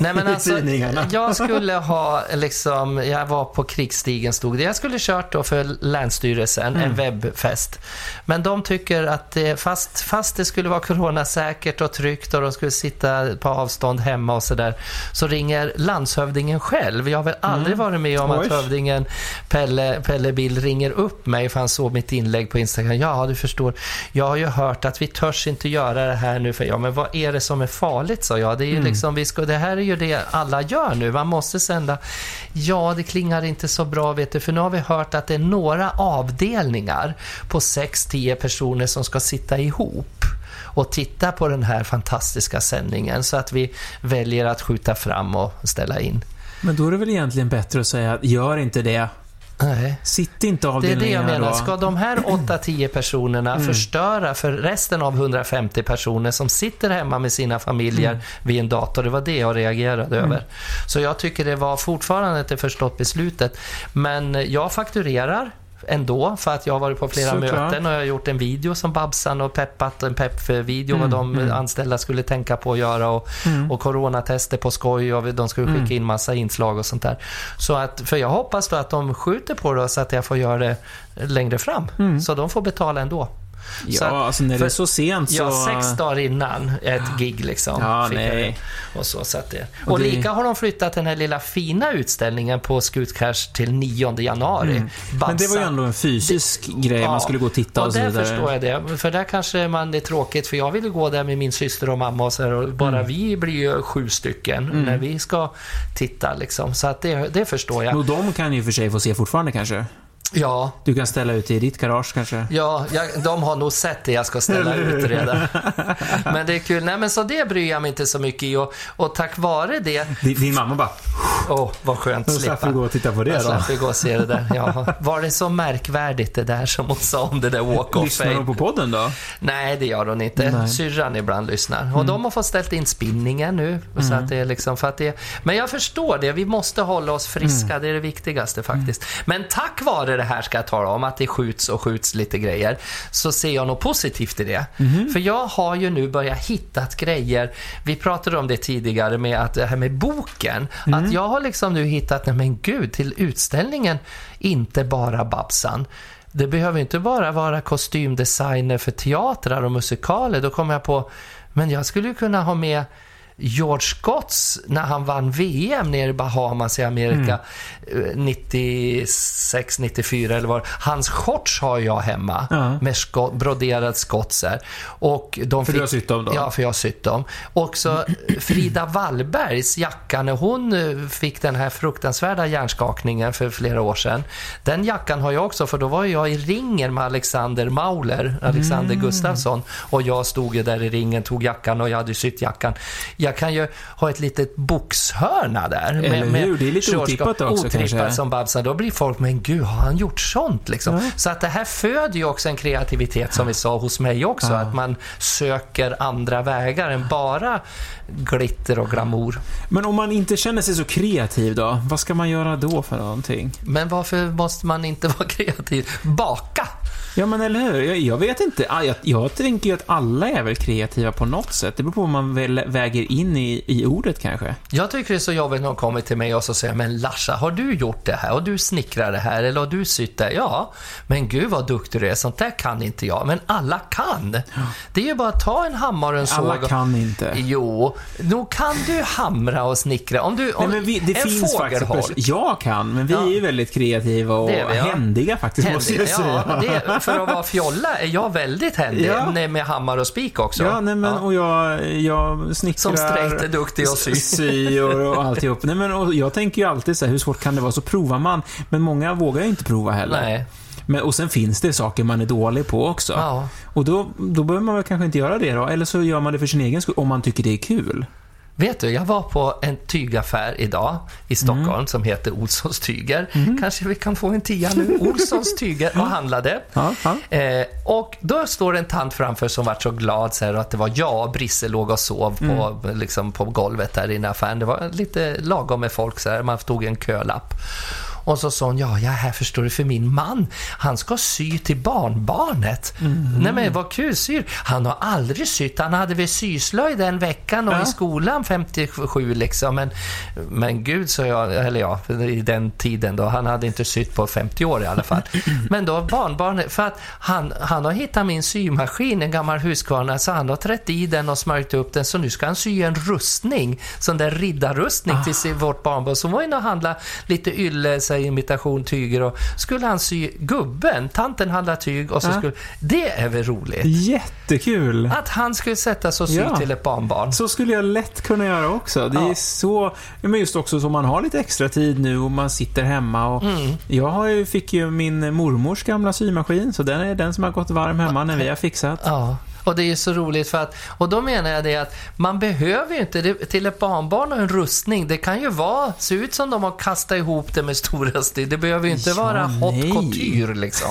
Nej men alltså, tidningarna. jag skulle ha liksom, jag var på krigsstigen stod det. Jag skulle kört då för Länsstyrelsen, Mm. en webbfest. Men de tycker att det, fast, fast det skulle vara coronasäkert och tryggt och de skulle sitta på avstånd hemma och sådär, så ringer landshövdingen själv. Jag har väl aldrig varit med om Mm. Oj. att hövdingen Pelle, Pelle Bill ringer upp mig för han såg mitt inlägg på Instagram. Ja, du förstår. Jag har ju hört att vi törs inte göra det här nu. För, ja, men vad är det som är farligt, sa jag. Det, är ju liksom, vi ska, det här är ju det alla gör nu. Man måste sända. Ja, det klingar inte så bra, vet du. För nu har vi hört att det är några avdelningar på 6-10 personer som ska sitta ihop och titta på den här fantastiska sändningen så att vi väljer att skjuta fram och ställa in. Men då är det väl egentligen bättre att säga, gör inte det. Nej. Sitt inte Det är det avdelningar jag menar. då. Ska de här 8-10 personerna förstöra för resten av 150 personer som sitter hemma med sina familjer vid en dator? Det var det jag reagerade över. Så jag tycker det var fortfarande ett förstått beslutet. Men jag fakturerar ändå för att jag har varit på flera Såklart. möten och jag har gjort en video som Babsan och peppat, en pepp-video vad de anställda skulle tänka på att göra och, och coronatester på skoj och de skulle skicka in massa inslag och sånt där. Så att, för jag hoppas då att de skjuter på det så att jag får göra det längre fram. Så de får betala ändå. Så Ja, att- alltså när det för- är så sent så... Ja, sex dagar innan ett gig liksom. Ja, nej. det. Och så, så det. Och Och, det- lika har de flyttat den här lilla fina utställningen på Skutcash till 9 januari. Mm. Men det var ju ändå en fysisk grej, man skulle gå och titta och, och så där vidare. förstår jag det. För där kanske man det är tråkigt, för jag vill ju gå där med min syster och mamma och så här, och bara Mm. vi blir ju sju stycken när vi ska titta liksom. Så att det, det förstår jag. Och de kan ju för sig få se fortfarande kanske. Ja, Du kan ställa ut i ditt garage kanske. Ja, jag, de har nog sett det jag ska ställa ut redan. Men det är kul. Nej, men så det bryr jag mig inte så mycket i. Och, och tack vare det... Din, din mamma bara, Åh, vad skönt att slippa. gå och titta på det Jag då. slapp ju gå och se det där. Ja. Var det så märkvärdigt det där som hon sa om det där walk of Lyssnar hon på podden då? Nej, det gör hon inte. Nej. Mm. Syrran ibland lyssnar. Och de har fått ställt in spinningen nu. Så att det är liksom för att det... Men jag förstår det. Vi måste hålla oss friska. Mm. Det är det viktigaste faktiskt. Men tack vare det här ska jag tala om, att det skjuts och skjuts lite grejer, så ser jag något positivt i det. Mhm. För jag har ju nu börjat hitta grejer. Vi pratade om det tidigare med att det här med boken. Mm. Att jag har liksom nu hittat, nej men gud, till utställningen, inte bara Babsan. Det behöver inte bara vara kostymdesigner för teatrar och musikaler. Då kommer jag på, men jag skulle ju kunna ha med George Scotts när han vann VM nere i Bahamas i Amerika eh, 96, 94 eller vad Hans shorts har jag hemma Ja. med sko- broderad skotser. Och de För du har sytt dem då? Ja, för jag har sytt dem. Och så Frida Wallbergs jacka när hon eh, fick den här fruktansvärda hjärnskakningen för flera år sedan. Den jackan har jag också för då var jag i ringen med Alexander Mauler, Alexander Mm. Gustafsson. Och jag stod ju där i ringen, tog jackan och jag hade sytt jackan. Jag kan ju ha ett litet boxhörna där. Eller hur? Det är lite otippat också, otippat kanske. som Babsan. Då blir folk, men gud, har han gjort sånt liksom? Ja. Så att det här föder ju också en kreativitet som vi sa hos mig också. Ja. Att man söker andra vägar än bara glitter och glamour. Men om man inte känner sig så kreativ då? Vad ska man göra då för någonting? Men varför måste man inte vara kreativ? Baka! Ja, men eller hur? Jag, jag vet inte. Ah, Jag, jag tänker ju att alla är väl kreativa på något sätt. Det beror på vad man väl väger in i, i ordet kanske. Jag tycker det är så jobbigt när de kommer till mig och så säger men Larsa, har du gjort det här? Och du snickrar det här? Eller har du sytt det? Ja, men gud vad duktig du är. Sånt där kan inte jag. Men alla kan. Det är ju bara att ta en hammare och en såg. Alla kan inte. Jo, nog kan du hamra och snickra. Om du, om Nej, men vi, det en finns faktiskt... fågelholk. Jag kan, men vi Ja. är ju väldigt kreativa och händiga faktiskt, måste jag säga. ja, det, för att vara fjolla är jag väldigt händig. Ja. Med hammare och spik också. Ja, nej, men, Ja. och jag, jag snickrar... Som straight är duktig att sy. sy och, och alltihop. Nej, men, och jag tänker ju alltid så här, hur svårt kan det vara? Så provar man. Men många vågar ju inte prova heller. Nej. Men, och sen finns det saker man är dålig på också. Ja. Och då, då behöver man väl kanske inte göra det då, eller så gör man det för sin egen skull, om man tycker det är kul. Vet du, jag var på en tygaffär idag i Stockholm Mm. som heter Olssons tyger. Kanske vi kan få en tia nu. Olssons tyger och handlade. Ja, ja. Eh, och då står en tant framför som var så glad så här, att det var jag och Brisse låg och sov på, Mm. liksom, på golvet där inne i affären. Det var lite lagom med folk så här, man tog en kölapp. Och så sa hon, ja, jag är här förstår du för min man, han ska sy till barnbarnet. Mm. Nej men vad kul, syr. Han har aldrig sytt, han hade väl syslöjd den veckan och Ja. i skolan 57 liksom. Men, men gud, så jag, eller ja, i den tiden då, han hade inte sytt på 50 år i alla fall. Men då barnbarnet, för att han, han har hittat min symaskin, en gammal Husqvarna, så han har trätt i den och smörjt upp den, så nu ska han sy en rustning, sån där riddarrustning till sin, vårt barnbarn. Så var inne och handla lite ylle, så här, imitation, tyger och skulle han sy gubben, tanten handlar tyg och så Ja. skulle, det är väl roligt? Jättekul! Att han skulle sätta sig och sy Ja. till ett barnbarn. Så skulle jag lätt kunna göra också. Det är Ja. så... ja, Men just också som man har lite extra tid nu och man sitter hemma och... Mm. Jag har ju, fick ju min mormors gamla symaskin, så den är den som har gått varm hemma när vi har fixat. Ja, och det är så roligt för att, och då menar jag det att man behöver ju inte, det, till ett barnbarn och en rustning, det kan ju vara, se ut som de har kastat ihop det med stora stil. Det behöver ju inte Ja, vara haute couture liksom.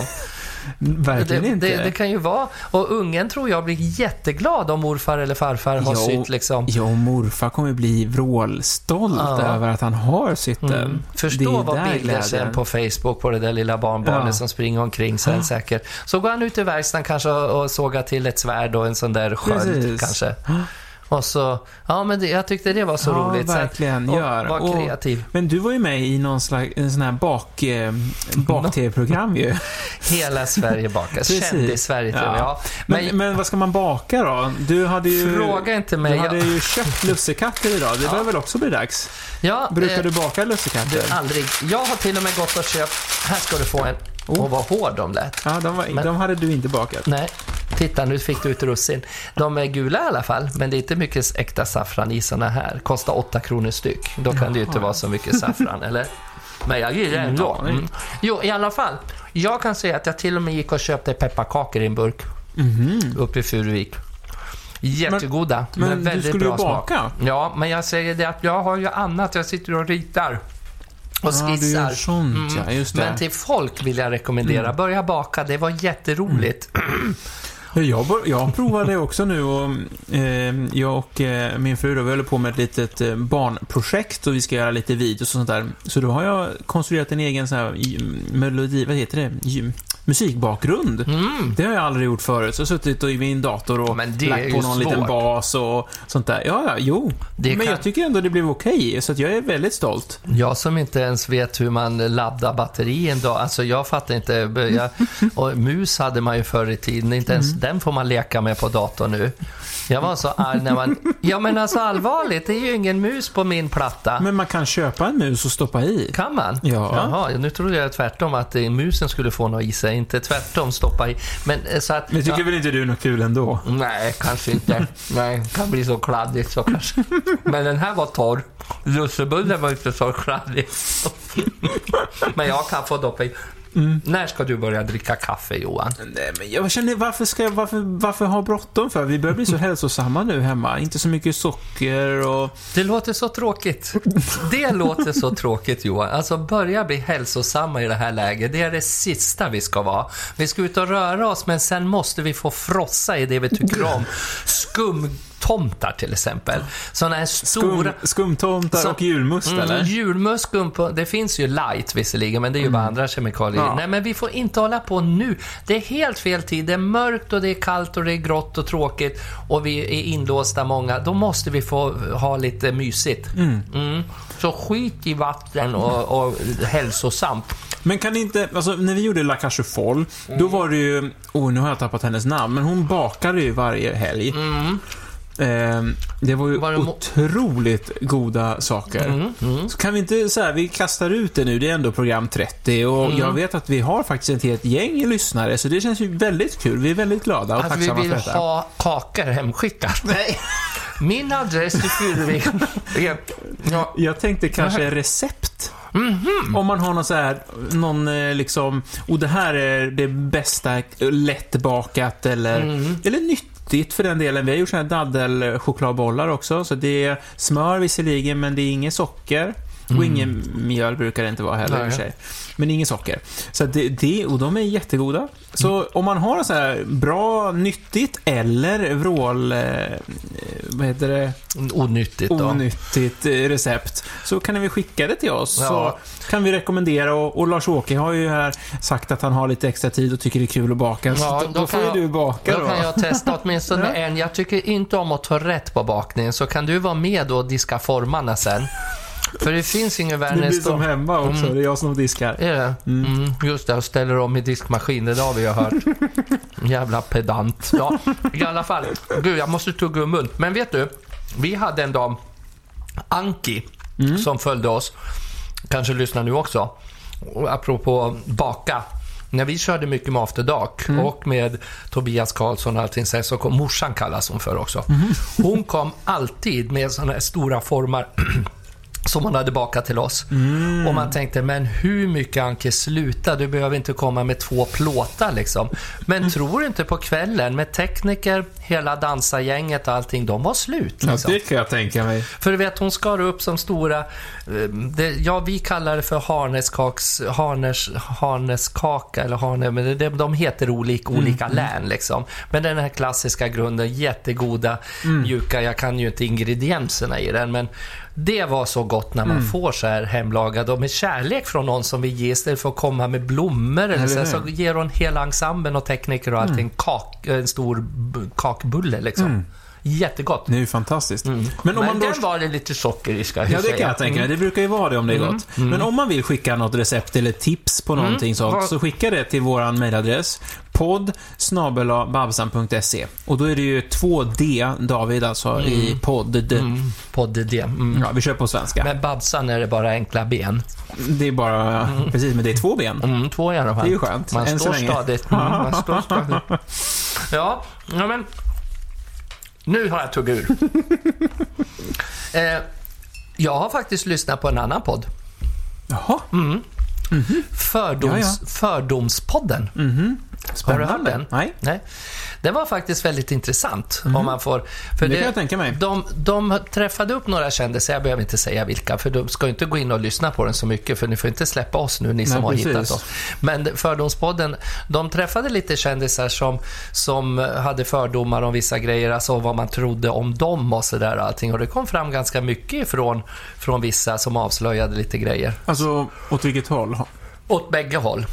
Verkligen Det, inte. det, det kan ju vara, och ungen tror jag blir jätteglad om morfar eller farfar har Jo, sytt liksom. Ja, och morfar kommer bli vrålstolt Ja. över att han har sytt den. Mm. Förstå vad bilder glädjen. sen på Facebook på det där lilla barnbarnet Ja. som springer omkring sen säkert. Så går han ut i verkstaden kanske och sågar till ett svärd och en sån där sköld kanske. Och så, ja men det, jag tyckte det var så Ja, roligt. Så verkligen. och Gör. Var Och- kreativ. Men du var ju med i någon slags, en sån här bak, eh, bak-tv-program ju. Hela Sverige bakar. Kändis-Sverige Ja. ja. Men, Men, men vad ska man baka då? Du hade ju... fråga inte mig. Du hade Jag, ju köpt lussekatter idag. Det börjar väl också bli dags? ja, Brukar eh, du baka lussekatter? du, aldrig. Jag har till och med gått och köpt, här ska du få en. Oh. Och vad hård de lät. Ja, de, var, Men- de hade du inte bakat. Nej, titta nu fick du ut russin. De är gula i alla fall, men det är inte mycket äkta saffran i såna här. Kostar 8 kronor styck. Då kan det ju inte vara så mycket saffran, eller? Men jag gillar det ändå. Ja, Mm. Jo, i alla fall. Jag kan säga att jag till och med gick och köpte pepparkakor i en burk Mhm. uppe i Furuvik. Jättegoda, men, Men du väldigt skulle ju bra smak. baka. Ja, men jag säger det att jag har ju annat. Jag sitter och ritar och skissar. gör sånt, Mm. ja. Just det. Men till folk vill jag rekommendera, börja baka. Det var jätteroligt. Ja, Jag, jag provade också nu och eh, jag och eh, min fru då, vi håller på med ett litet eh, barnprojekt och vi ska göra lite videos och sånt där. Så då har jag konstruerat en egen sån här melodi, vad heter det? Musikbakgrund. Mm. Det har jag aldrig gjort förut. Så jag har suttit och i min dator och lagt på någon liten svårt. bas och sånt där. Ja, ja, jo. Det Men kan- jag tycker ändå det blev okej, så att jag är väldigt stolt. Jag som inte ens vet hur man laddar batteri en dag. Alltså jag fattar inte. Jag, och mus hade man ju förr i tiden. Inte ens den får man leka med på datorn nu. Jag var så arg när man... Ja men alltså allvarligt, det är ju ingen mus på min platta. Men man kan köpa en mus och stoppa i. Kan man? Ja. Jaha, nu trodde jag tvärtom att eh, musen skulle få något i sig, inte tvärtom stoppa i. Men eh, så att... Men tycker ja, väl inte du är något kul ändå? Nej, kanske inte. Nej, det kan bli så kladdigt så kanske. Men den här var torr. Lussebullen var inte så kladdig. Men jag kan få doppa i. När ska du börja dricka kaffe, Johan? Nej, men jag känner, varför ska jag, varför, varför ha bråttom för? Vi börjar bli så hälsosamma nu hemma. Inte så mycket socker och... Det låter så tråkigt. Det låter så tråkigt, Johan. Alltså, börja bli hälsosamma i det här läget. Det är det sista vi ska vara. Vi ska ut och röra oss, men sen måste vi få frossa i det vi tycker om. Skumtomtar, till exempel. Sådana här Skum, stora... skumtomtar Så- och julmust, Mm, eller? julmust, skumpa, det finns ju light visserligen, men det är ju bara andra kemikalier. Ja. Nej, men vi får inte hålla på nu. Det är helt fel tid. Det är mörkt och det är kallt och det är grått och tråkigt och vi är inlåsta många. Då måste vi få ha lite mysigt. Mm. Så skit i vatten och, och hälsosamt. Men kan inte, alltså när vi gjorde La Cage aux Folles, då var det ju, oh nu har jag tappat hennes namn, men hon bakade ju varje helg. Eh, det var ju Var det otroligt goda saker. Så kan vi inte säga, vi kastar ut det nu, det är ändå program 30 och jag vet att vi har faktiskt ett helt gäng lyssnare, så det känns ju väldigt kul. Vi är väldigt glada och Att vi tacksamma vill för detta. ha kakor hemskickat. Nej. Min adress till Furuvik. Ja, Jag tänkte kanske recept. Om man har någon så här, någon eh, liksom, och det här är det bästa, lättbakat eller, eller nyttigt för den delen. Vi har gjort sådana här daddelchokladbollar också, så det är smör visserligen, men det är inget socker. Och ingen mjöl brukar det inte vara heller i och för Nej. sig. Men inget socker. Så det, det, och de är jättegoda. Så om man har så här bra, nyttigt eller vrål... Eh, vad heter det? Onyttigt då. onyttigt eh, recept så kan ni väl skicka det till oss. Ja. Så kan vi rekommendera och, och Lars-Åke har ju här sagt att han har lite extra tid och tycker det är kul att baka. Ja, då, då då får ju du baka Då då. kan jag testa åtminstone Ja. en. Jag tycker inte om att ta rätt på bakningen, så kan du vara med och diska formarna sen. För det finns ingen värre Det blir som hemma också, Mm. det är jag som diskar. Är det? Mm. just det, och ställer om i diskmaskinen, det har vi ju hört. Jävla pedant. Ja, i alla fall. Gud, jag måste tugga ur mun. Men vet du, vi hade en dam, Anki, som följde oss. Kanske lyssnar nu också. Och apropå baka. När vi körde mycket med After Dark och med Tobias Karlsson och allting så, kom, morsan kallas hon för också. Hon kom alltid med sådana här stora formar som hon hade bakat till oss. Och man tänkte, men hur mycket Anke, sluta, du behöver inte komma med två plåtar liksom. Men tror du inte på kvällen med tekniker, hela dansargänget och allting, de var slut. Ja, Liksom. det kan jag tänka mig. För du vet, hon skar upp som stora, eh, det, ja vi kallar det för harneskaks, harnes, harneskaka eller harne, men det, de heter olika, olika län liksom. Men den här klassiska grunden, jättegoda, mjuka, jag kan ju inte ingredienserna i den, men det var så gott när man får så här hemlagad och med kärlek från någon som vill ge istället för att komma med blommor eller så, så ger hon hela ensemblen och tekniker och allting kak, en stor kakbulle liksom. Jättegott. Det är ju fantastiskt. Men om Men man då... den var det lite socker i, ska jag Ja, det säga. kan jag tänka mig. Det brukar ju vara det om det är gott. Men om man vill skicka något recept eller tips på någonting sånt, så skicka det till våran mejladress. podd babsan.se Och då är det ju 2D, David, alltså, i podd. Mm, podd det. Mm. Ja, vi kör på svenska. Med Babsan är det bara enkla ben. Det är bara, precis, men det är två ben. Mm, två i alla fall. Det är ju skönt, Man står stadigt. Mm, man står stadigt. Ja, ja, men... Nu har jag tuggat ur. eh, jag har faktiskt lyssnat på en annan podd. Jaha, Fördoms, Ja, Fördomspodden. Har spännande. du hört den? Nej. Nej. Det var faktiskt väldigt intressant. Om man får, för Det kan jag tänka mig. De, de träffade upp några kändisar, jag behöver inte säga vilka, för de ska inte gå in och lyssna på den så mycket, för ni får inte släppa oss nu, ni som Nej, har precis. hittat oss. Men Fördomspodden, de träffade lite kändisar som, som hade fördomar om vissa grejer, alltså vad man trodde om dem och sådär allting. Och det kom fram ganska mycket ifrån från vissa som avslöjade lite grejer. Alltså, åt vilket håll? Åt bägge håll.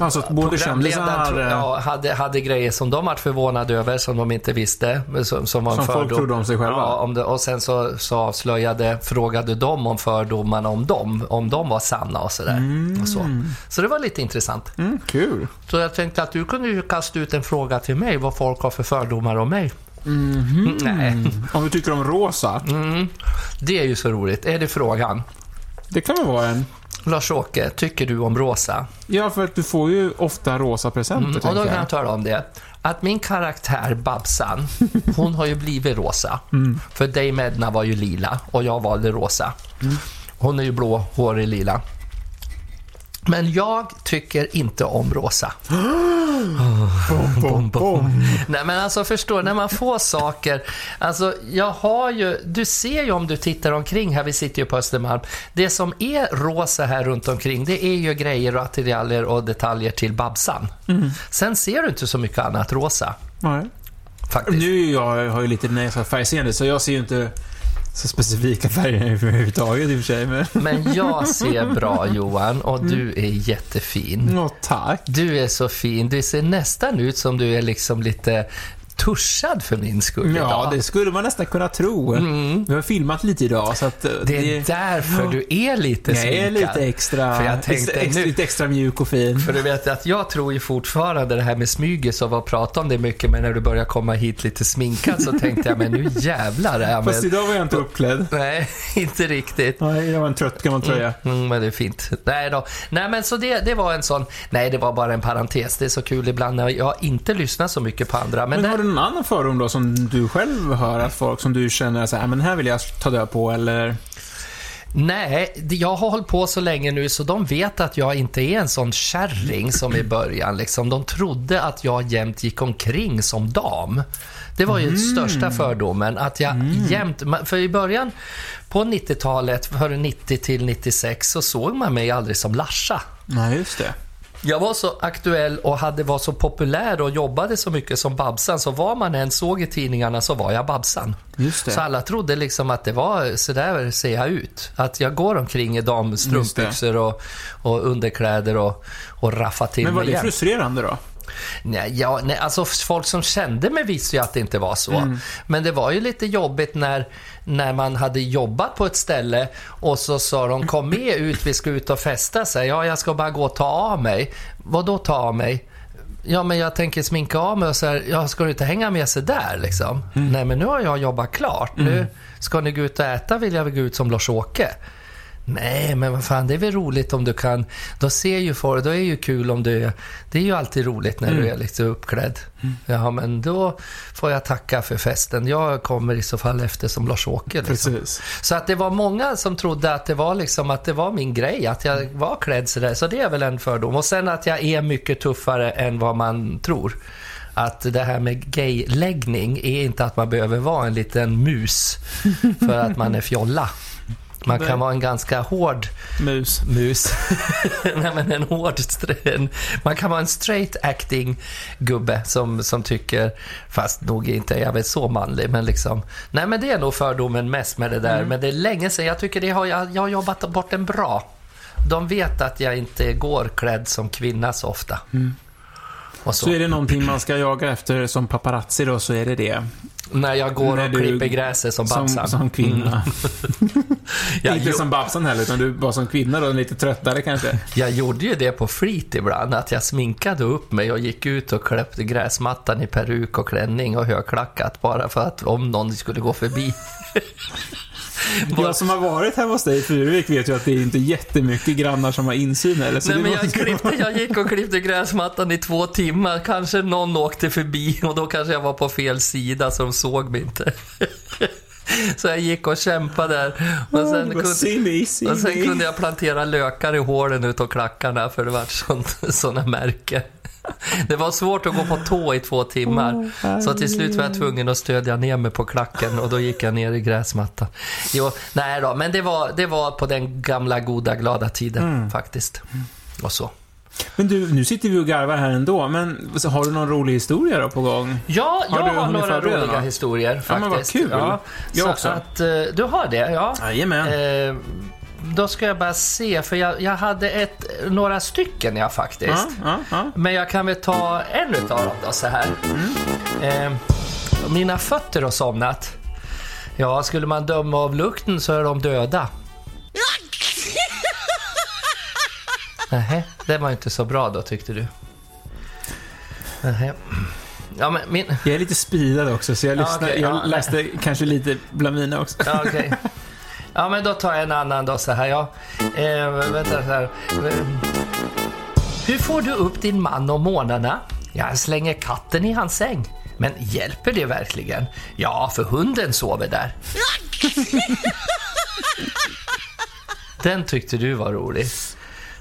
Alltså, att både kändisar... eh, ja, hade, hade grejer som de varit förvånade över, som de inte visste. Som, som, var Som folk trodde om sig själva. Ja, om det, och sen så, så avslöjade, frågade de om fördomarna om dem, om de var sanna och sådär. Och så. så det var lite intressant. Mm, kul. Så jag tänkte att du kunde ju kasta ut en fråga till mig, vad folk har för fördomar om mig. Mhm. Nej, Om du tycker om rosa. mm. det är ju så roligt. Är det frågan? Det kan väl vara en... Lars-Åke, tycker du om rosa? Ja, för att du får ju ofta rosa presenter, Mm, och då kan jag. jag tala om det. Att min karaktär Babsan, hon har ju blivit rosa. Mm. För Dame Edna var ju lila och jag valde rosa. Hon är ju blå, hårig lila. Men jag tycker inte om rosa. Bom, bom, bom. Nej men alltså förstår, när man får saker. Alltså jag har ju, du ser ju om du tittar omkring här, vi sitter ju på Östermalm. Det som är rosa här runt omkring, det är ju grejer och attiraljer och detaljer till Babsan. Mm. Sen ser du inte så mycket annat rosa, Nej. faktiskt. Nu jag, jag har ju lite näsa färgseende, så jag ser ju inte så specifika färger överhuvudtaget i och för sig. Men... Men jag ser bra Johan och du är jättefin. Åh, tack. Du är så fin. Du ser nästan ut som du är liksom lite tuschad för min skull Ja, idag. det skulle man nästan kunna tro. Vi har filmat lite idag, så att... eh, Det är därför du är lite Jag är sminkad. lite extra, För jag tänkte extra, nu- lite extra mjuk och fin. För du vet att jag tror ju fortfarande det här med smygis och vad prata om det mycket, men när du börjar komma hit lite sminkad så tänkte jag, men nu jävlar jag Fast med. idag var jag inte uppklädd. Nej, inte riktigt. Nej, jag var en trött gammal tröja. Mm, men det är fint. Nej då. Nej men så det, det var en sån, nej det var bara en parentes. Det är så kul ibland när jag inte lyssnar så mycket på andra. Men, Men någon annan fördom då som du själv hör att folk som du känner så här, men här vill jag ta död på eller? Nej, jag har hållit på så länge nu så de vet att jag inte är en sån kärring som i början. Liksom. De trodde att jag jämt gick omkring som dam. Det var ju största fördomen, att jag jämt... ma- För i början, på 90-talet, före 90 till 96, så såg man mig aldrig som Larsa. Nej, just det. Jag var så aktuell och hade, var så populär och jobbade så mycket som Babsan, så vad man än såg i tidningarna så var jag Babsan. Just det. Så alla trodde liksom att det var så där ser jag ut. Att jag går omkring i damstrumpbyxor och, och underkläder och, och raffar till Men var mig det jämt. frustrerande då? Nej, ja, nej, alltså folk som kände mig visste ju att det inte var så. Mm. Men det var ju lite jobbigt när, när man hade jobbat på ett ställe och så sa de kom med ut, vi ska ut och festa. Så här, ja, jag ska bara gå och ta av mig. Vad då ta av mig? Ja, men jag tänker sminka av mig och så här, ja, ska du inte hänga med sig där liksom? Mm. Nej, men nu har jag jobbat klart. Nu ska ni gå ut och äta vill jag väl gå ut som Lars-Åke. Nej, men vad fan, det är väl roligt om du kan... Då ser ju folk, då är det ju kul om du är... Det är ju alltid roligt när du är lite uppklädd. Ja, men då får jag tacka för festen. Jag kommer i så fall efter som Lars-Åke. Liksom. Så att det var många som trodde att det var liksom att det var min grej, att jag var klädd sådär. Så det är väl en fördom. Och sen att jag är mycket tuffare än vad man tror. Att det här med gayläggning är inte att man behöver vara en liten mus för att man är fjolla. Man kan Nej. vara en ganska hård Mus. mus. Nej, men en hård... En, man kan vara en straight acting gubbe som, som tycker, fast nog inte jag väl så manlig, men liksom... Nej, men det är nog fördomen mest med det där. Men det är länge sedan. Jag tycker det har, jag, jag har jobbat bort den bra. De vet att jag inte går klädd som kvinna så ofta. Och så. Så är det någonting man ska jaga efter som paparazzi då, så är det det. När jag går När och klipper gräset som Som, Babsan. som kvinna. Jag, Inte som Babsan heller, utan du var som kvinna då, lite tröttare kanske. jag gjorde ju det på flit ibland, att jag sminkade upp mig och gick ut och kläppte gräsmattan i peruk och klänning och högklackat bara för att om någon skulle gå förbi. Jag som har varit hemma hos dig i Furuvik vet ju att det är inte jättemycket grannar som har insyn eller så Nej, men jag, klippte, jag gick och klippte gräsmattan i två timmar. Kanske någon åkte förbi och då kanske jag var på fel sida så de såg mig inte. Så jag gick och kämpade där. Och sen, kunde, och sen kunde jag plantera lökar i hålen utav klackarna för det var sådana märken. Det var svårt att gå på tå i två timmar. Så till slut var jag tvungen att stödja ner mig på klacken och då gick jag ner i gräsmattan. Jo, nej då, men det var, det var på den gamla goda glada tiden Mm. faktiskt. Och så. Men du, nu sitter vi och garvar här ändå, men så har du någon rolig historia då på gång? Ja, jag Har har, några roliga historier faktiskt. Ja, men vad kul. Jag så också. Att, eh, du har det, ja. Jajamän. Eh, då ska jag bara se, för jag, jag hade ett, några stycken jag faktiskt. Ja, ja, ja. Men jag kan väl ta en utav dem då så här. Eh, mina fötter har somnat. Ja, skulle man döma av lukten så är de döda. Nej, det var inte så bra då tyckte du. Nähä. Ja, men min... Jag är lite speedad också, så jag, Ja, lyssnar, okej, jag ja. läste kanske lite bland mina också. Ja, okej. Ja, men då tar jag en annan då så här. Ja. Eh, vänta så här. Hur får du upp din man om morgnarna? Jag slänger katten i hans säng. Men hjälper det verkligen? Ja, för hunden sover där. Den tyckte du var rolig.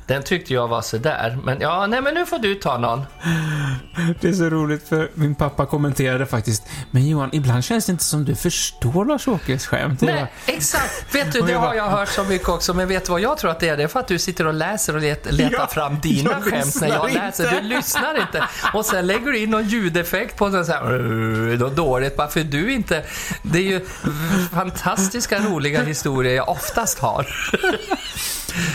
Den tyckte jag var sådär. Men ja, nej men nu får du ta någon. Det är så roligt för min pappa kommenterade faktiskt, men Johan, ibland känns det inte som du förstår Lars-Åkes skämt. Nej, exakt. Vet du, det har bara- jag hört så mycket också. Men vet du vad jag tror att det är? Det är för att du sitter och läser och let, letar Ja, fram dina skämt när jag läser. inte. Du lyssnar inte. Och sen lägger du in någon ljudeffekt på den så här, något dåligt. Bara för du inte... Det är ju fantastiska roliga historier jag oftast har.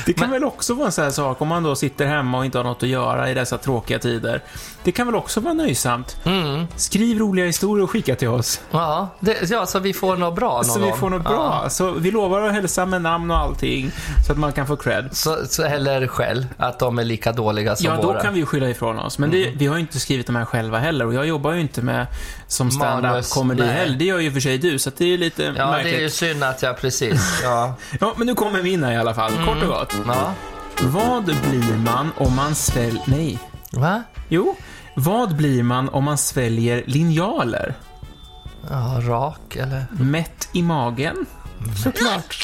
Det kan väl också vara en sån här sak om man då sitter hemma och inte har något att göra i dessa tråkiga tider. Det kan väl också vara nöjsamt. Mm. Skriv roliga historier och skicka till oss. Ja, det, ja, så vi får något bra någon Så vi får något Ja. bra. Så vi lovar att hälsa med namn och allting, så att man kan få cred. Så, så, eller själv, att de är lika dåliga som Ja, då våra. kan vi ju skylla ifrån oss. Men det, vi har ju inte skrivit de här själva heller och jag jobbar ju inte med som stand-up comedy heller. Det gör ju för sig du, så det är lite Ja, märkligt. det är ju synd att jag precis... Ja. Ja, men nu kommer min här i alla fall. Kort och gott. ja. Vad blir man om man sväljer... Nej. Va? Jo. Vad blir man om man sväljer linjaler? Ja, rak eller? Mätt i magen? Såklart.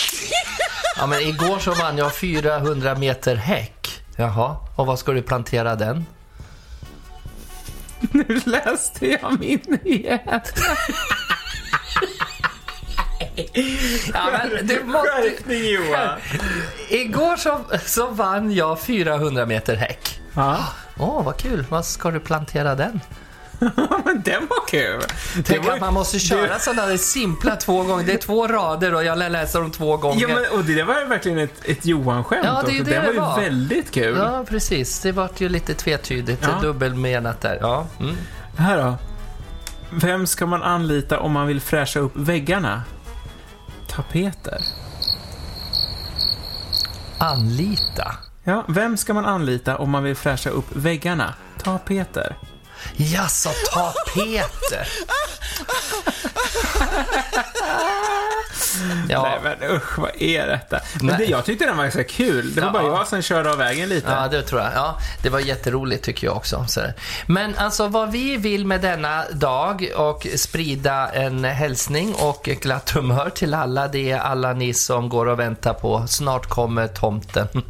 Ja, men igår så vann jag 400 meter häck. Jaha, och vad ska du plantera den? Nu läste jag min igen. Ja, men du måste... Skärpning Johan. Igår så, så vann jag 400 meter häck. Ja, Åh, vad kul. Vad ska du plantera den? men den var kul. Det Tänk var, att man måste köra sådana där simpla två gånger. Det är två rader och jag läsa dem två gånger. Ja, men, och det var ju verkligen ett, ett Johan-skämt Ja, det också. det Den var det ju var. väldigt kul. Ja, precis. Det vart ju lite tvetydigt. Ja. Dubbelmenat där. Ja. Mm. Här då. Vem ska man anlita om man vill fräscha upp väggarna? Tapeter. Anlita. Ja, vem ska man anlita om man vill fräscha upp väggarna? Tapeter. Jaså, tapeter. Ja, Nej men usch, vad är detta? Men Nej. det, jag tyckte den var ganska kul. Det var Ja. bara jag som körde av vägen lite. Ja, det tror jag. Ja, det var jätteroligt tycker jag också. Så. Men alltså vad vi vill med denna dag och sprida en hälsning och ett glatt humör till alla, det är alla ni som går och väntar på snart kommer tomten.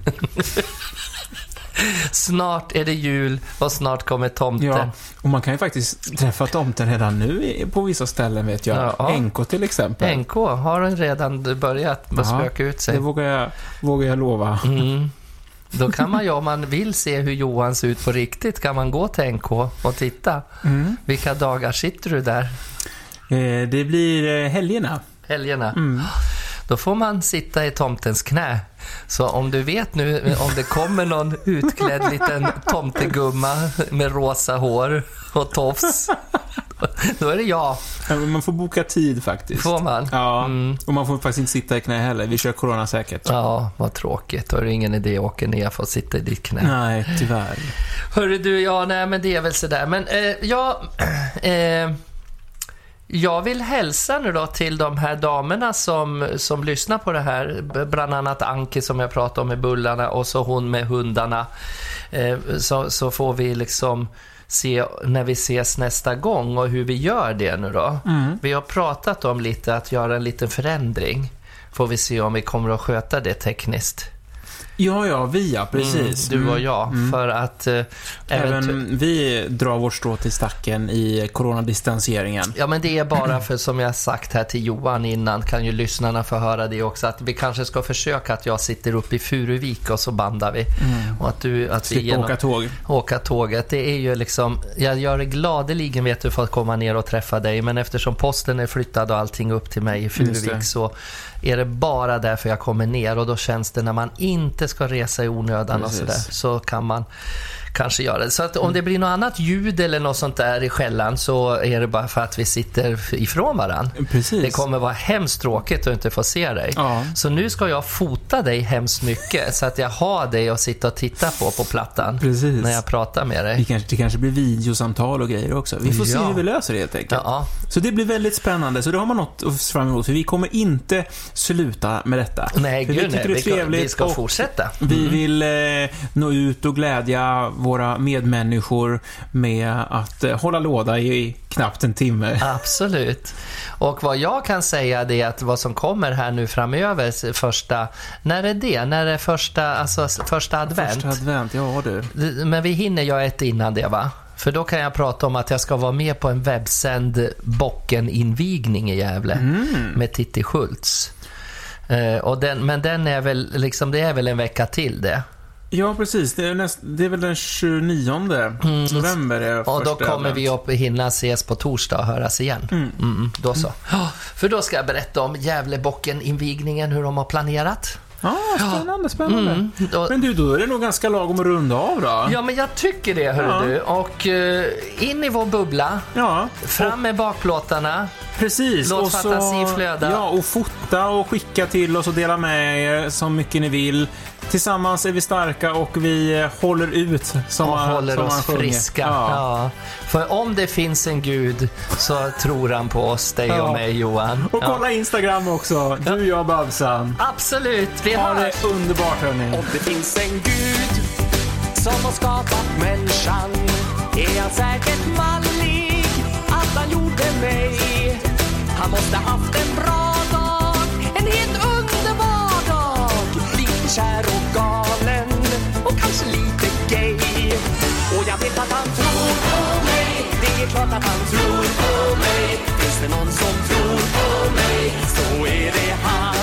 snart är det jul och snart kommer tomten. Ja, och man kan ju faktiskt träffa tomten redan nu på vissa ställen vet jag. Ja. NK till exempel. NK har redan börjat Ja, spöka ut sig. Det vågar jag, vågar jag lova. Mm. Då kan man ju, om man vill se hur Johan ser ut på riktigt, kan man gå till NK och titta. Mm. Vilka dagar sitter du där? Eh, det blir eh, helgerna. Helgerna. Mm. Då får man sitta i tomtens knä. Så om du vet nu om det kommer någon utklädd liten tomtegumma med rosa hår och tofs, då är det jag. Man får boka tid faktiskt. Får man? Ja, Mm. och man får faktiskt inte sitta i knä heller. Vi kör corona säkert. Ja, vad tråkigt. Då är det ingen idé att åka ner för att sitta i ditt knä. Nej, tyvärr. Hörru du, ja, nej men det är väl sådär. Men eh, ja, eh, jag vill hälsa nu då till de här damerna som, som lyssnar på det här. Bland annat Anki som jag pratade om med bullarna och så hon med hundarna. Eh, så, så får vi liksom se när vi ses nästa gång och hur vi gör det nu då. Mm. Vi har pratat om lite att göra en liten förändring. Får vi se om vi kommer att sköta det tekniskt. Ja, ja, vi ja, precis. Mm, du och Mm. jag. För att... Eh, Även vi drar vårt strå till stacken i coronadistanseringen. Ja, men det är bara för som jag sagt här till Johan innan, kan ju lyssnarna få höra det också, att vi kanske ska försöka att jag sitter uppe i Furuvik och så bandar vi. Och att du, att vi Slippa genom, åka tåg. åka tåget. Det är ju liksom, jag gör det gladeligen vet du för att komma ner och träffa dig, men eftersom posten är flyttad och allting upp till mig i. Furuvik så är det bara därför jag kommer ner och då känns det när man inte ska resa i onödan Precis. och sådär, så kan man kanske göra det. Så att om det blir något annat ljud eller något sånt där i skällan så är det bara för att vi sitter ifrån varandra. Precis. Det kommer vara hemskt tråkigt att inte få se dig. Ja. Så nu ska jag fota dig hemskt mycket så att jag har dig att sitta och titta på på plattan Precis. när jag pratar med Det dig. kanske, det kanske blir videosamtal och grejer också. Vi får se Ja. hur vi löser det helt enkelt. Ja, Så det blir väldigt spännande. Så det har man något att se fram emot. För vi kommer inte sluta med detta. nej för gud vi nej. det Vi är ska, trevligt vi ska fortsätta. Vi vill eh, nå ut och glädja våra medmänniskor med att eh, hålla låda i knappt en timme. Absolut. Och vad jag kan säga det är att vad som kommer här nu framöver, första, när är det? När är första, alltså första advent? Första advent, ja du. Men vi hinner göra ett innan det va? För då kan jag prata om att jag ska vara med på en webbsänd Bocken-invigning i Gävle med Titti Schultz. Eh, och den, men den är väl, liksom, det är väl en vecka till det. Ja, precis. Det är, näst, det är väl den 29 november. Är Mm. Och då kommer vi upp hinna ses på torsdag och höras igen. Mm. då så. Ja, för då ska jag berätta om Gävlebocken-invigningen, hur de har planerat. Ja, spännande, spännande. Mm, då, Men du, då är det nog ganska lagom att runda av då. ja, men jag tycker det, hörru Ja. du. Och eh, in i vår bubbla, Ja, fram med bakplåtarna. precis. Låt och så, fantasi flöda. Ja, och fota och skicka till oss och dela med er så mycket ni vill. Tillsammans är vi starka och vi eh, håller ut som och man, håller som oss friska. Ja. Ja. För om det finns en gud så tror han på oss, dig Ja. och mig Johan. Och Ja. kolla Instagram också. Du, jag och Babsan. Absolut, vi Ha hörs! det underbart hörni. Om det finns en gud som har skapat människan är han säkert mallig att han gjorde mig. Han måste haft en bra klart att han tror på mig Det är klart att han tror på mig. Finns det någon som tror på mig så är det han.